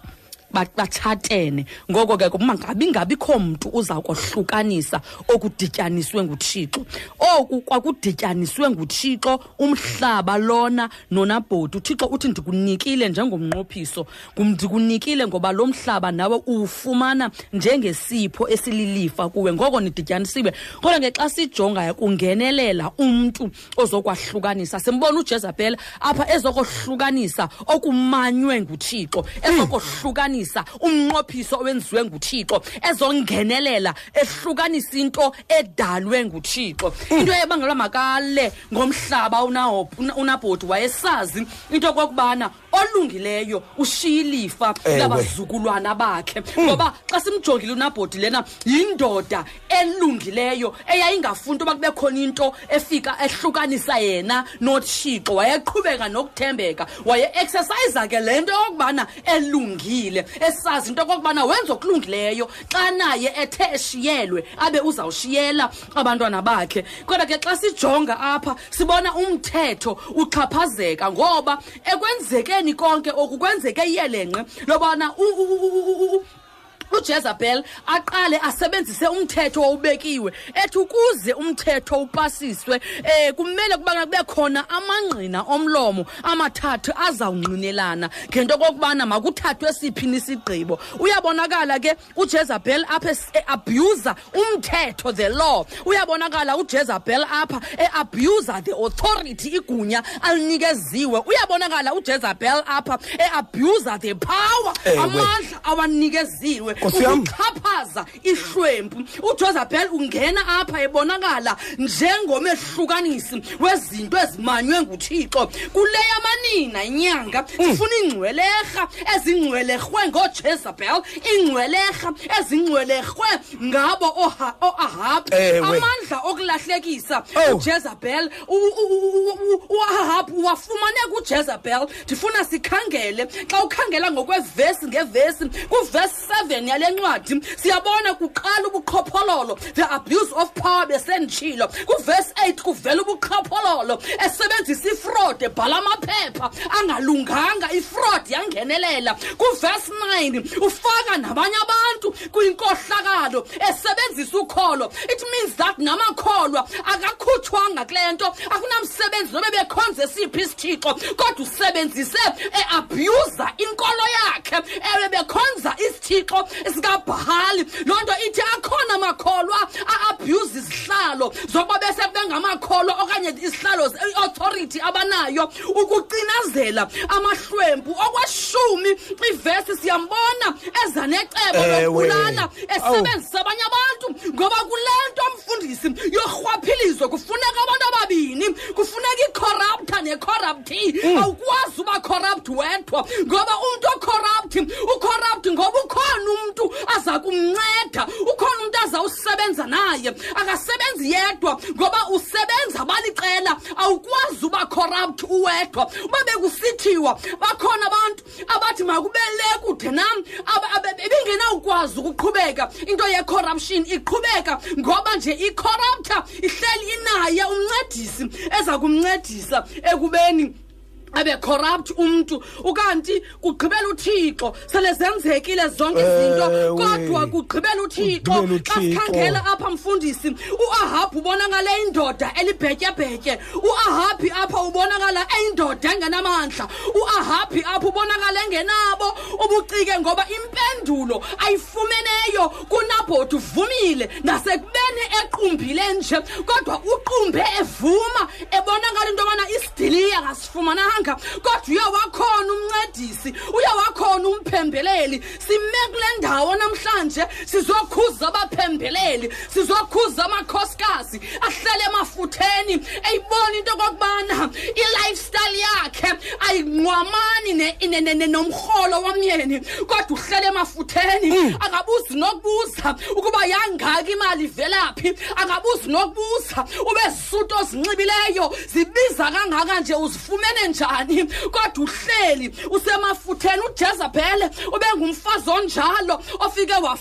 batshatene ngoko ke kungabi ngabikho mntu uza kohlukanisa okudityaniswe nguthixo oku kwakudityaniswe nguthixo umhlaba lona nonabhoti uthixo uthi ndikunikile njengomnqophiso ndikunikile ngoba lo mhlaba nawe uwufumana njengesipho esililifa kuwe ngoko nidityanisiwe kodwa ke xa sijongayo kungenelela umntu ozokwahlukanisa simbona ujezabhela apha ezokohlukanisa okumanywe nguthixo ezokohlukanisa umnqophiso owenziwe nguthixo ezongenelela ehlukanisa into edalwe nguthixo into ebangelwa makale ngomhlaba unabhoti wayesazi into yokokubana olungileyo ushiya ilifa Ewe. labazukulwana bakhe ngoba xa simjongile unabhoti lena yindoda elungileyo eyayingafuni into yoba kube khona into efika ehlukanisa yena nothixo wayeqhubeka nokuthembeka waye-exercise ke le nto yokokubana elungile esazi into yokokubana wenza okulungileyo xa naye ethe eshiyelwe abe uzawushiyela abantwana bakhe kodwa ke xa sijonga apha sibona umthetho uxhaphazeka ngoba ekwenzekeni konke oku kwenzeke iyelenqe lobana ujezabel aqale asebenzise umthetho owubekiwe ethi ukuze umthetho upasiswe um kumele kubana kube khona amangqina omlomo amathathu azawungqinelana ngento okokubana makuthathwe siphi nisigqibo uyabonakala ke ujezabhel apha eabhuza umthetho the law uyabonakala ujezabhel apha eabhuza the authority igunya alinikeziwe uyabonakala ujezabhel apha eabhuza the power amandla awanikeziwe ukuxhaphaza ihlwempu ujezabhel ungena apha ebonakala njengomehlukanisi wezinto ezimanywe nguthixo kule yamanina inyanga mm. sifuna iingcwelerha ezingcwelerhwe ngojezabhel iingcwelerha ezingcwelerhwe ngabo oha- oahabhi Ewe. amandla okulahlekisa Owu. ujezabhel U- u- u- u- u- uahabhi uwafumane kujezabhel ndifuna sikhangele xa ukhangela ngokwevesi ngevesi kwivesi 7 yale ncwadi siyabona kuqala ubuqhophololo the abuse of power besenditshilo kwivesi 8 kuvela ubuqhophololo esebenzisa ifrod ebhala amaphepha angalunganga ifrod yangenelela kwivesi esinqeni ufaka nabanye abantu kwinkohlakalo esebenzisa ukholo it means that namakholwa akakhutshwanga kule nto akunamsebenzi nobe bekhonza esiphi isithixo kodwa usebenzise eabhyuza inkolo yakhe ewe bekhonza isithixo sikabhali loo nto ithi akhona amakholwa aabhyuza izihlalo zokuba bese bengamakholwa okanye izihlalo i-authority abanayo ukucinazela amahlwempu okweshumi ivesi siyambona eza necebo Ewe. lokubulala esebenzisa abanye abantu ngoba kule nto mfundisi yorhwaphilizo kufuneka abantu ababini kufuneka icorrupta necorrupti awukwazi uba corrupt wedwa ngoba umntu ocorrupt ucorrupt ngoba ukhona umntu aza kumnceda ukhona umntu azawusebenza naye akasebenzi yedwa ngoba usebenza baliqela awukwazi uba corrupt uwedwa uba bekusithiwa bakhona abantu abathi makubele kude nam bengenawukwazi ukuqhubeka into yecorruption iqhubeka ngoba nje icorrupta ihleli inaye umncedisi eza kumncedisa ekubeni ebecorrupt umntu ukanti kugqibela uthixo sele zenzekile zonke izinto kodwa kugqibela uthixo xa sikhangela apha mfundisi uahabhu ubonakala indoda elibhetyebhetye uahabhi apha ubonakala eyindoda engenamandla uahabhi apha ubonakala engenabo ubucike ngoba impendulo ayifumeneyo kunabhoti uvumile nasekubeni equmbile nje kodwa uqumbe evuma ebona ngale into yobana isidiliya akasifumananga kodwa uye wakhona umncedisi uye wakhona umphembeleli sime kule ndawo namhlanje sizokhuza abaphembeleli sizokhuza amakhosikazi ahlale emafutheni eyibona into okokubana style yakhe ayingqwamani ne- ne- ne- ne- nomrholo womyeni kodwa uhlele emafutheni Mm. angabuzi nokubuza ukuba yangaki imali ivelaphi angabuzi nokubuza ubezisuti ozinxibileyo zibiza kangaka nje uzifumene njani kodwa uhleli usemafutheni ujezabhele ubengumfazi onjalo ofike waf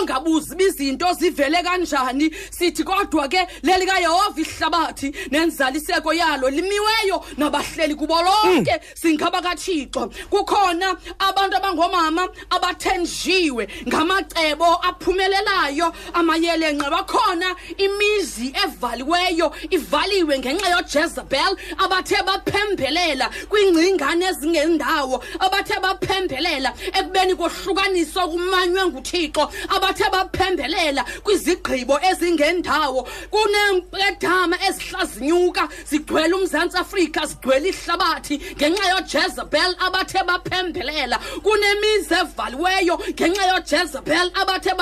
ongabuzi bizinto zivele kanjani sithi kodwa ke lelikayehova ihlabathi nenzaliseko yalo limiweyo nabahleli kubo lonke hmm. singaba kathixo kukhona abantu abangoomama abathenjiwe ngamacebo aphumelelayo amayelenqe bakhona imizi evaliweyo ivaliwe ngenxa yojezebel abathe baphembelela kwiingcingane ezingendawo abathe baphembelela ekubeni kohlukaniswa kumanywe nguthixo abathe baphembelela kwizigqibo ezingendawo kuneempedama ezihlazinyuka zigcwele umzantsi afrika zigcwele ihlabathi ngenxa yojezebel abathe baphembelela kunemizi evaliweyo ngenxa yojezebel abathe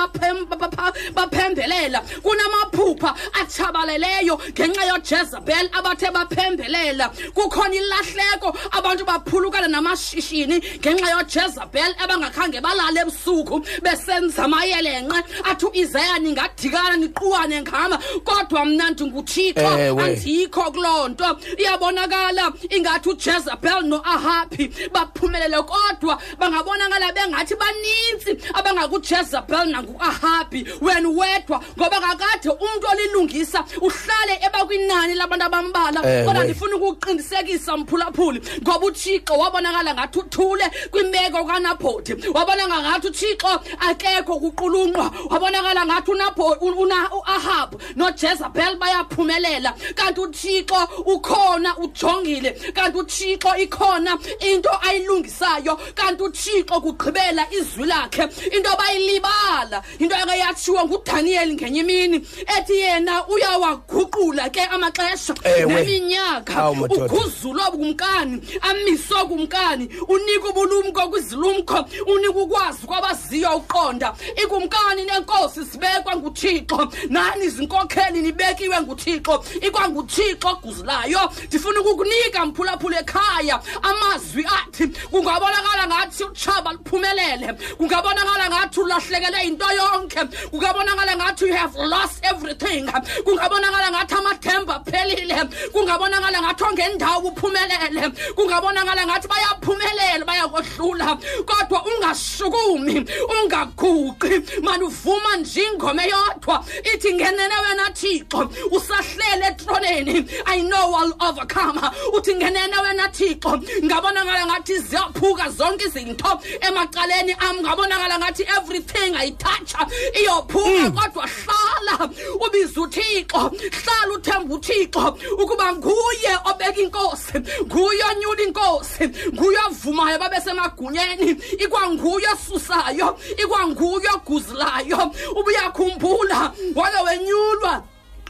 baphembelela kunamaphupha atshabaleleyo ngenxa yojezebel abathe baphembelela kukhona ilahleko abantu baphulukana namashishini ngenxa yojezebel abangakhange balale ebusuku besenza amayelenqe athi uisaya ningadikana niquwane ngama kodwa mna ndinguthixo andiyikho kuloo nto iyabonakala ingathi ujezebel noahabi baphumelele kodwa bangabonakala bengathi baninzi abangakujezebel nanguahabi wena wedwa ngoba kakade umntu olilungisa uhlale eba kwinani labantu abambala eh, kodwa ndifuna ukuqinisekisa mphulaphuli ngoba uthixo wabonakala ngathi uthule kwimeko kanabhoti wabonakala ngathi uthixo akekho kuqulunqwa wabonakala ngathi uahabu nojezabel bayaphumelela kanti uthixo ukhona ujongile kanti uthixo ikhona into ayilungisayo kanti uthixo kugqibela izwi lakhe into bayilibala yinto yake yatshiwo ngudaniyeli ngenye imini ethi yena uyawaguqula ke amaxesha Ewe. neminyaka Awu, madoda. ukhuzula obukumkani amise okumkani unika ubulumko kwizilumko unika ukwazi kwabaziyo uqonda ikumkani nenkosi zibekwa nguthixo nani izinkokheli nibekiwe nguthixo ikwanguthixo oguzulayo ndifuna ukukunika mphulaphula ekhaya amazwi athi kungabonakala ngathi utshaba uphumelele kungabonakala ngathi ulahlekele yinto yonke kungabonakala ngathi you have lost everything kungabonakala ngathi amathemba aphelile kungabonakala ngathi ongendawo uphumelele kungabonakala ngathi bayaphumelela bayakohlula kodwa ungasukumi ungaguqi manuvuma nje ingoma eyodwa ithi ngenene wena thixo usahlele etroneni i know i'll overcome uthi ngenene wena thixo ngabonakala ngathi ziyaphuka zonke izinto emacaleni am ngabonakala ngathi everything ayithatsha iyophuka hmm. kodwa hlala ubiza uthixo hlala uthemba uthixo ukuba nguye obeka inkosi nguye onyula inkosi nguye ovumayo babesemagunyeni ikwanguye osusayo ikwanguye oguzulayo ubuyakhumbula wake wenyulwa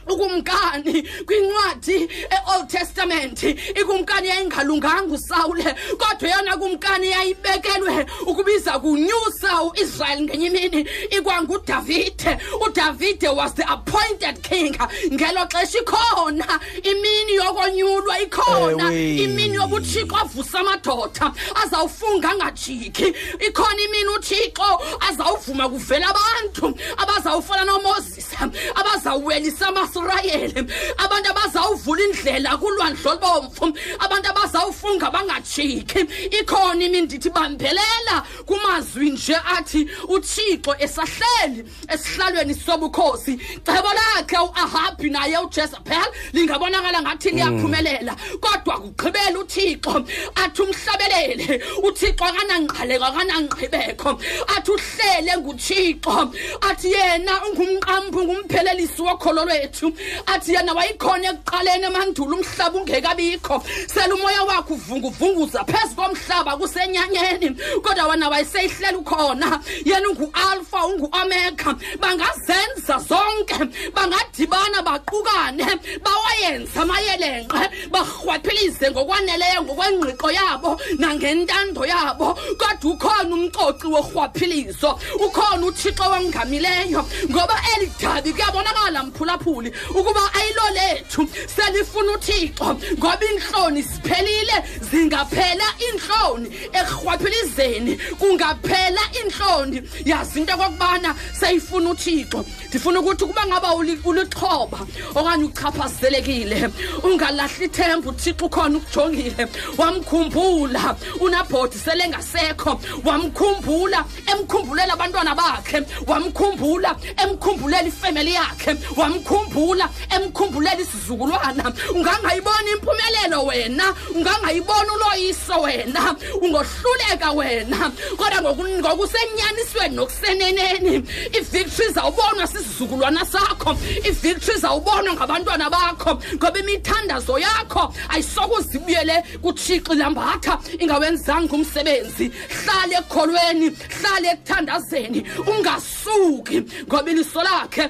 ukumkani kwincwadi e-old testament ikumkani yayingalunganga usawule kodwa eyona kumkani yayibekelwe ukubiza kunyusa uisrayeli ngenye imini ikwangudavide udavide was the appointed king ngelo xesha ikhona imini yokonyulwa ikhona Ewe. imini yobuthixo avusa amadoda azawufunga angajiki ikhona imini uthixo azawuvuma kuvela abantu abazawufana nomoses abazawuwelisa amasirayeli abantu abazawuvula indlela kulwandle olubomvu abantu abazawufunga bangajiki ikhona imini ndithi bambelela kumazwi nje athi uthixo esahleli esihlalweni sobukhosi cebo lakhe uahabhi naye ujezebel lingabonakala ngathi mm. liyaphumelela kodwa kugqibela uthixo athi umhlabelele uthixo akanangqaleko akanangqibeko athi uhlele nguthixo athi yena ungumqampu ngumphelelisi wokholo lwethu athi yena wayikhona ekuqaleni emandulo umhlaba ungekabikho sela umoya wakho uvunguvunguza phezu komhlaba kusenyanyeni kodwa wena wayeseyihlela ukhona yena ungualfa unguomega bangazenza zonke bangadibana baqukane bawayenze amayelenqe barhwaphilize ngokwaneleyo ngokwengqiqo yabo nangentando yabo kodwa ukhona umcoci worhwaphilizo ukhona uthixo wangamileyo ngoba eli dabi kuyabonakala mphulaphuli ukuba ayilo lethu selifuna uthixo ngoba iintloni ziphelile zingaphela iintloni ekrhwaphilizeni kungaphela iintloni yazi into okokubana seyifuna uthixo ndifuna ukuthi ukuba ngaba ulixhoba okanye uchaphazelekile ungalahli ithemba uthixo ukhona ukujongile wamkhumbula unabhodi selengasekho wamkhumbula emkhumbulela abantwana bakhe wamkhumbula emkhumbulela ifemeli yakhe wamkhumbula emkhumbulela izizukulwana ungangayiboni impumelelo wena ungangayiboni uloyiso wena ungohluleka wena kodwa ngokusenyanisweni nokuseneneni ivictory zawubonwa sisizukulwana sakho ivictory zawubonwa ngabantwana bakho ngoba imithandazo yakho ayisokuzibuyele kuthixo ilambatha ingawenzanga umsebenzi hlale ekukholweni hlale ekuthandazeni ungasuki ngoba iliso lakhe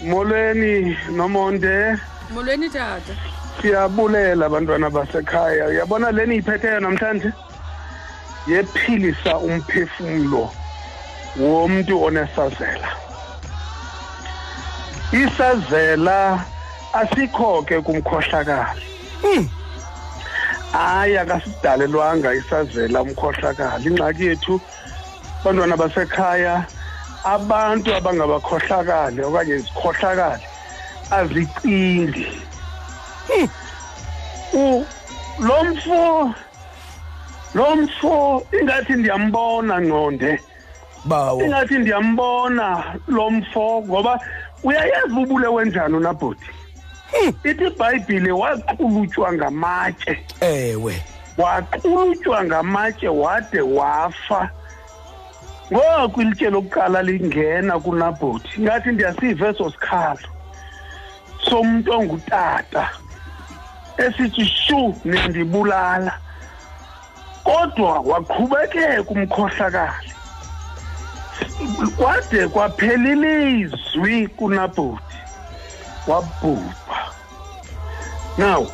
molweni nomonde molweni tata siyabulela abantwana basekhaya uyabona le niyiphetheyo namhlanje yephilisa umphefumlo womntu onesazela isazela asikho ke kumkhohlakali hmm. hayi akasidalelwanga isazela umkhohlakali ingxaki yethu bantwana basekhaya abantu abangabakhohlakali okanye izikhohlakali azicingi hmm. lo mfo lo mfo ingathi ndiyambona ngqonde bawo ingathi ndiyambona lo mfo ngoba uyayazi ubulewe njani unabhoti hmm. ithi ibhayibhile waqulutywa ngamatye ewe waqulutywa ngamatye wade wafa ngoku ilitye lokuqala lingena kunabhothi ngathi ndiyasiva eso sikhalo somntu ongutata esithi shu nindibulala kodwa waqhubekeka umkhohlakali kwade kwaphelile izwi kunabhuti wabhubha now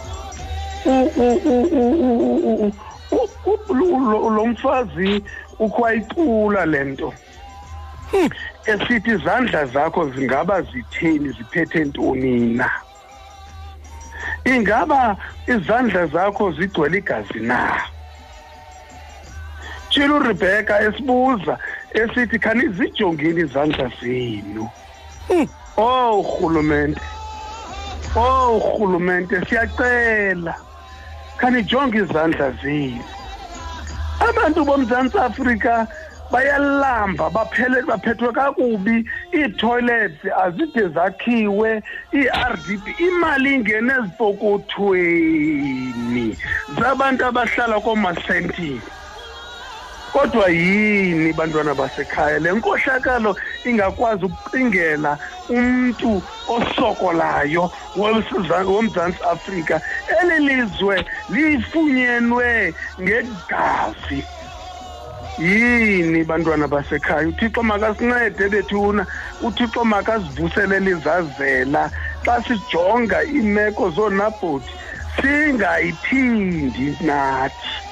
lo mfazi ukhwayiqula le nto hmm. esithi izandla zakho zingaba zitheni ziphethe ntoni na ingaba izandla zakho zigcwele igazi na tshilo urebheka esibuza esithi khanizijongile izandla zenu Hmm. Oh urhulumente. Oh urhulumente siyacela. Khanijonge izandla zenu. Abantu boMzantsi Afrika bayalamba baphele baphethwe kakubi iitoilets azide zakhiwe i-rdp imali ingene ezipokothweni zabantu abahlala koomasentini kodwa yini bantwana basekhaya le nkohlakalo ingakwazi ukucingela umntu osokolayo womzantsi afrika eli lizwe lifunyenwe ngegazi yini bantwana basekhaya uthixo makasincede bethuna uthixo makasivuselele izazela xa sijonga iimeko zoonabhoti singayiphindi nathi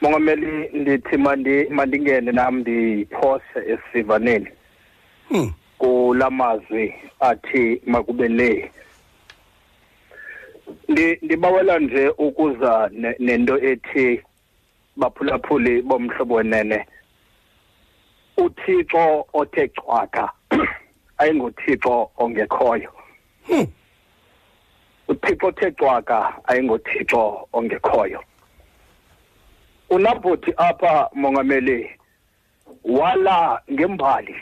mongameli ndithi mandingene nam ndiphose esivaneni hmm. kula mazwi athi makube le ndibawela nje ukuza nento ethi baphulaphuli bomhlobo wenene uthixo othe cwaka ayinguthixo ongekhoyo hmm. uthixo othe cwaka ayingothixo ongekhoyo unabhothi apha mongameli wala ngembali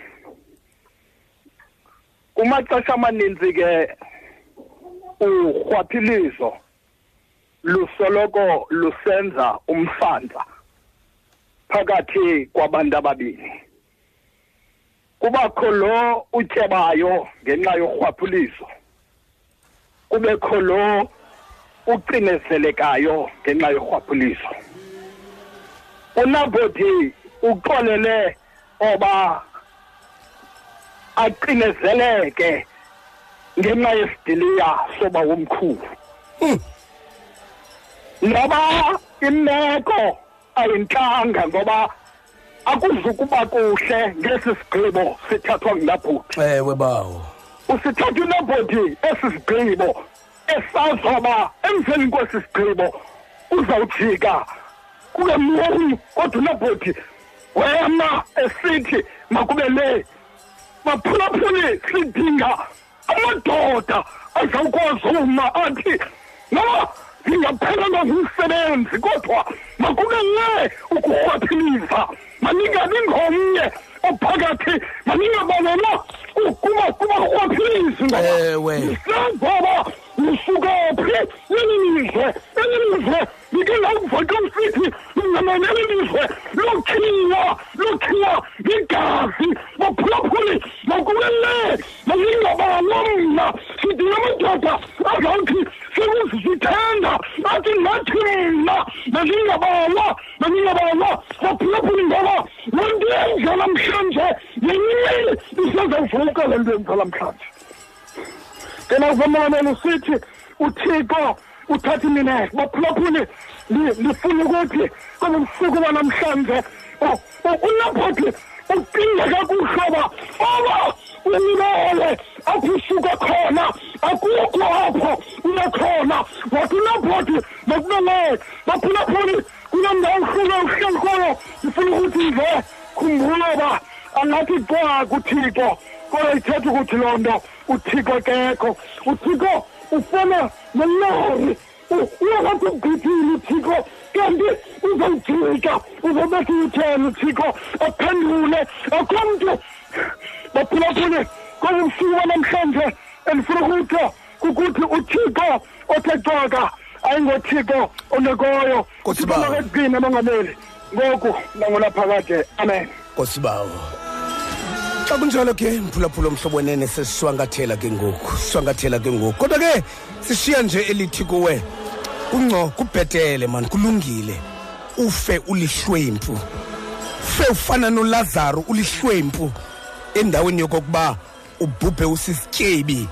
kumaxesha amaninzi ke urhwaphilizo lusoloko lusenza umsantsa phakathi kwabantu ababini kubakho lo utyebayo ngenxa yorhwaphuliso kubekho lo ucinezelekayo ngenxa yorhwaphuliso unabodi uxolele oba acinezeleke ngenxa yesidiliya soba womkhulu hmm. noba imeko ayintlanga ngoba akuzukuba kuhle ngesi sigqibo sithathwa ngulabhuti ewe bawo usithatha unabhoti esi sigqibo esazoba emveni kwesi sigqibo uzawujika kube mlungu kodwa unabhoti wema esithi makube le baphulaphuli sidinga amadoda azawukozuma athi no ndingaphelelwa ngumsebenzi kodwa makube le ukurhwaphiliza maningabi ngomnye ophakathi maningabalelwa kubarhwaphilizi ngoba ngoba lusukephi elinizwe elinizwe ndike ndawuvota umsithi ndingamamela ilizwe lokhiwa lokhiwa ligazi baphulaphuli makuwele malingabalo mna sidinga amadoda azawuthi sekuzithenda athi nathi mna malingabalwa malingabalwa baphulaphuli ngoba le nto yenza namhlanje yenye isezawuvuka le nto yenza namhlanje ndicela uvamongameli usithi uthixo uthathi mina baphulaphuli ndifuna ukuthi kolo busuku banamhlanje unaphothi ucinge kakuhloba oba ulibele apho usuke khona akukho apho uye khona wathi unaphothi makunele baphulaphuli kule ndawo ufuna uhleli kuyo ndifuna ukuthi nje khumbula uba angathi xa kuthixo kodwa ithetha ukuthi loo nto uthixo kekho uthixo ufana nelori uyakathi ugqithile uthixo kanti uzawujika uzawubetha uthela uthixo aphendule akho mntu baphulaphule kobusuku banamhlanje endifuna ukuthiwa kukuthi uthixo othe cwaka ayingothixo onekoyo uthixomakeqini amongameli ngoku nangolaphakade amen kosibawo xa kunjalo ke mphulaphula omhlobo wenene sesishwankathela ke ngoku sishwankathela ke ngoku kodwa ke sishiya nje elithi kuwe kungco kubhetele mani kulungile ufe ulihlwempu fe ufana nolazaro ulihlwempu endaweni yokokuba ubhubhe usisityebi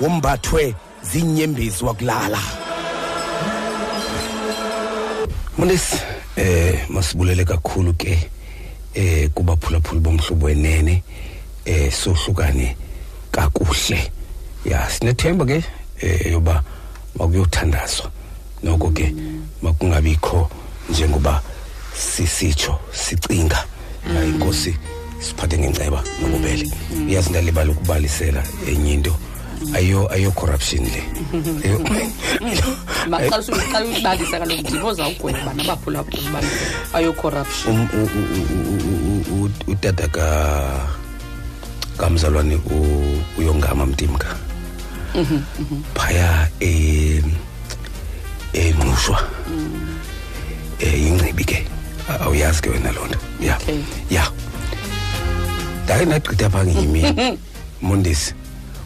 wombathwe ziinyembezi wakulala mfundisi eh masibulele kakhulu ke eh kubaphulaphuli bomhlobo wenene eh sohlukane kakuhle ya sinethemba ke eh yoba makuyothandazwa noko ke makungabikho njengoba sisitsho sicinga hayi mm. nkosi siphathe ngenceba nobubele mm. iyazi ndalibala ukubalisela enye into ayo ayo corruption le maxa usuqala uyibalisa kaloku ndibo zawugweba nabaphulaphula ubani ayo corruption utata ka kamzalwane uyongama mtimka phaya um engqushwa um yingcibi ke awuyazi ke wena loo nto ya ya ndake ndagqitha phaa ngiyimini mondesi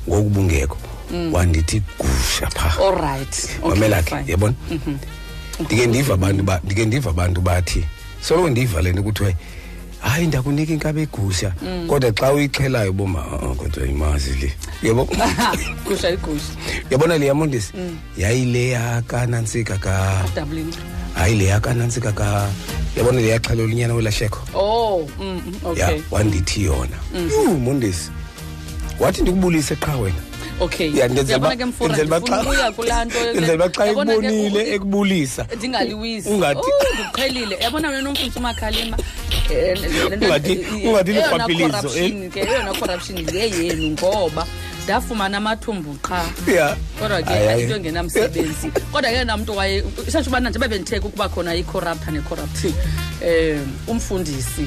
ngoku bungekho mm. wandithi gusha phaa olrayithi mamela ke yabona mm-hmm. ndike ndiva abantu ndike ndiva abantu bathi soloko ndiva le nto kuthiwa hayi ndakunika inkaba egusha mm. kodwa xa uyixhelayo boma ah, kodwa imazi le yebo gusha igusha yabona le yamondisi mm. yayileya kanantsika ka hayi leya kanantsika ka yabona leyaxhela olunyana welahleko oh mm, okay. ya wandithi yona yuu mondisi wathi ndikubulise qha wena okay ya ndenzela uba- ke mfura ndenzela uba ndifuna xa- ukuya kulaa nto ndenzela uba xa Yabona ke, ikubonile u- ekubulisa ndingaliwisi Ungathi- Oh, ndikuqhelile yabona wena nomfundisi umakhalima Eh, le- le- le- Ungathi- i- ungathi eyona lirhwaphilizo, eh? corruption ke eyona corruption le yenu ngoba ndafumana amathumbu qha ya kodwa ke Ayi, ayi. ayinto engenamsebenzi kodwa ke namntu waye isasho ubana nje bebenditheka ukuba khona i-corrupta ne-corrupti um umfundisi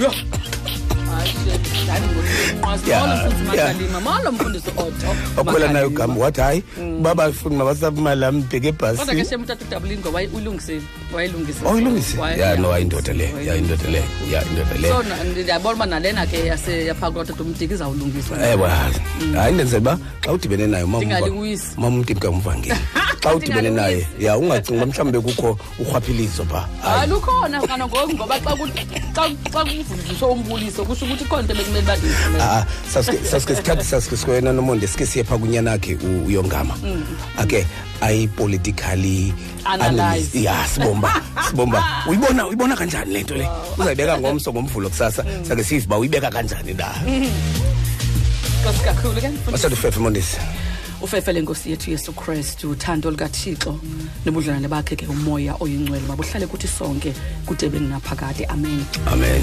yho wakhwela nayo ugamba wathi hayi mm. babafundi mabasaphi imali yam ndibheke ebhasiniuyilungise oh, ya no ayindoda le ya indoda le ya indoda le ndiyabona uba nalena ke yaphaa kwatata umdiki izawulungiswa ewe mm. hayi ndenzela uba xa udibene nayo mamumdibka umvangeli xa udibene naye ya ungacinga uba mhlawumbi bekukho urhwaphilizo pha hayi alukhona kana ngoku ngoba xa ku- xa- xa kuvundiswe umbuliso kusho ukuthi ikhona into bekumele uba ndiyifumene. Ah, ah, sasuke sasuke sikhathi sasuke sikwena nomonde sike siye pha kunyanakhe u- uyongama ake ayipolitically Analyze. ya sibomba sibomba uyibona uyibona kanjani le nto le uzayibeka ngomso ngomvulo kusasa sake sive uba uyibeka kanjani na Nkosi kakhulu ke mfundisi. masadufefe mondisi ufefe lenkosi yethu yesu kristu uthando lukathixo nobudlelwane bakhe ke umoya oyingcwele mabuhlale kuthi sonke kude bengunaphakade amen amen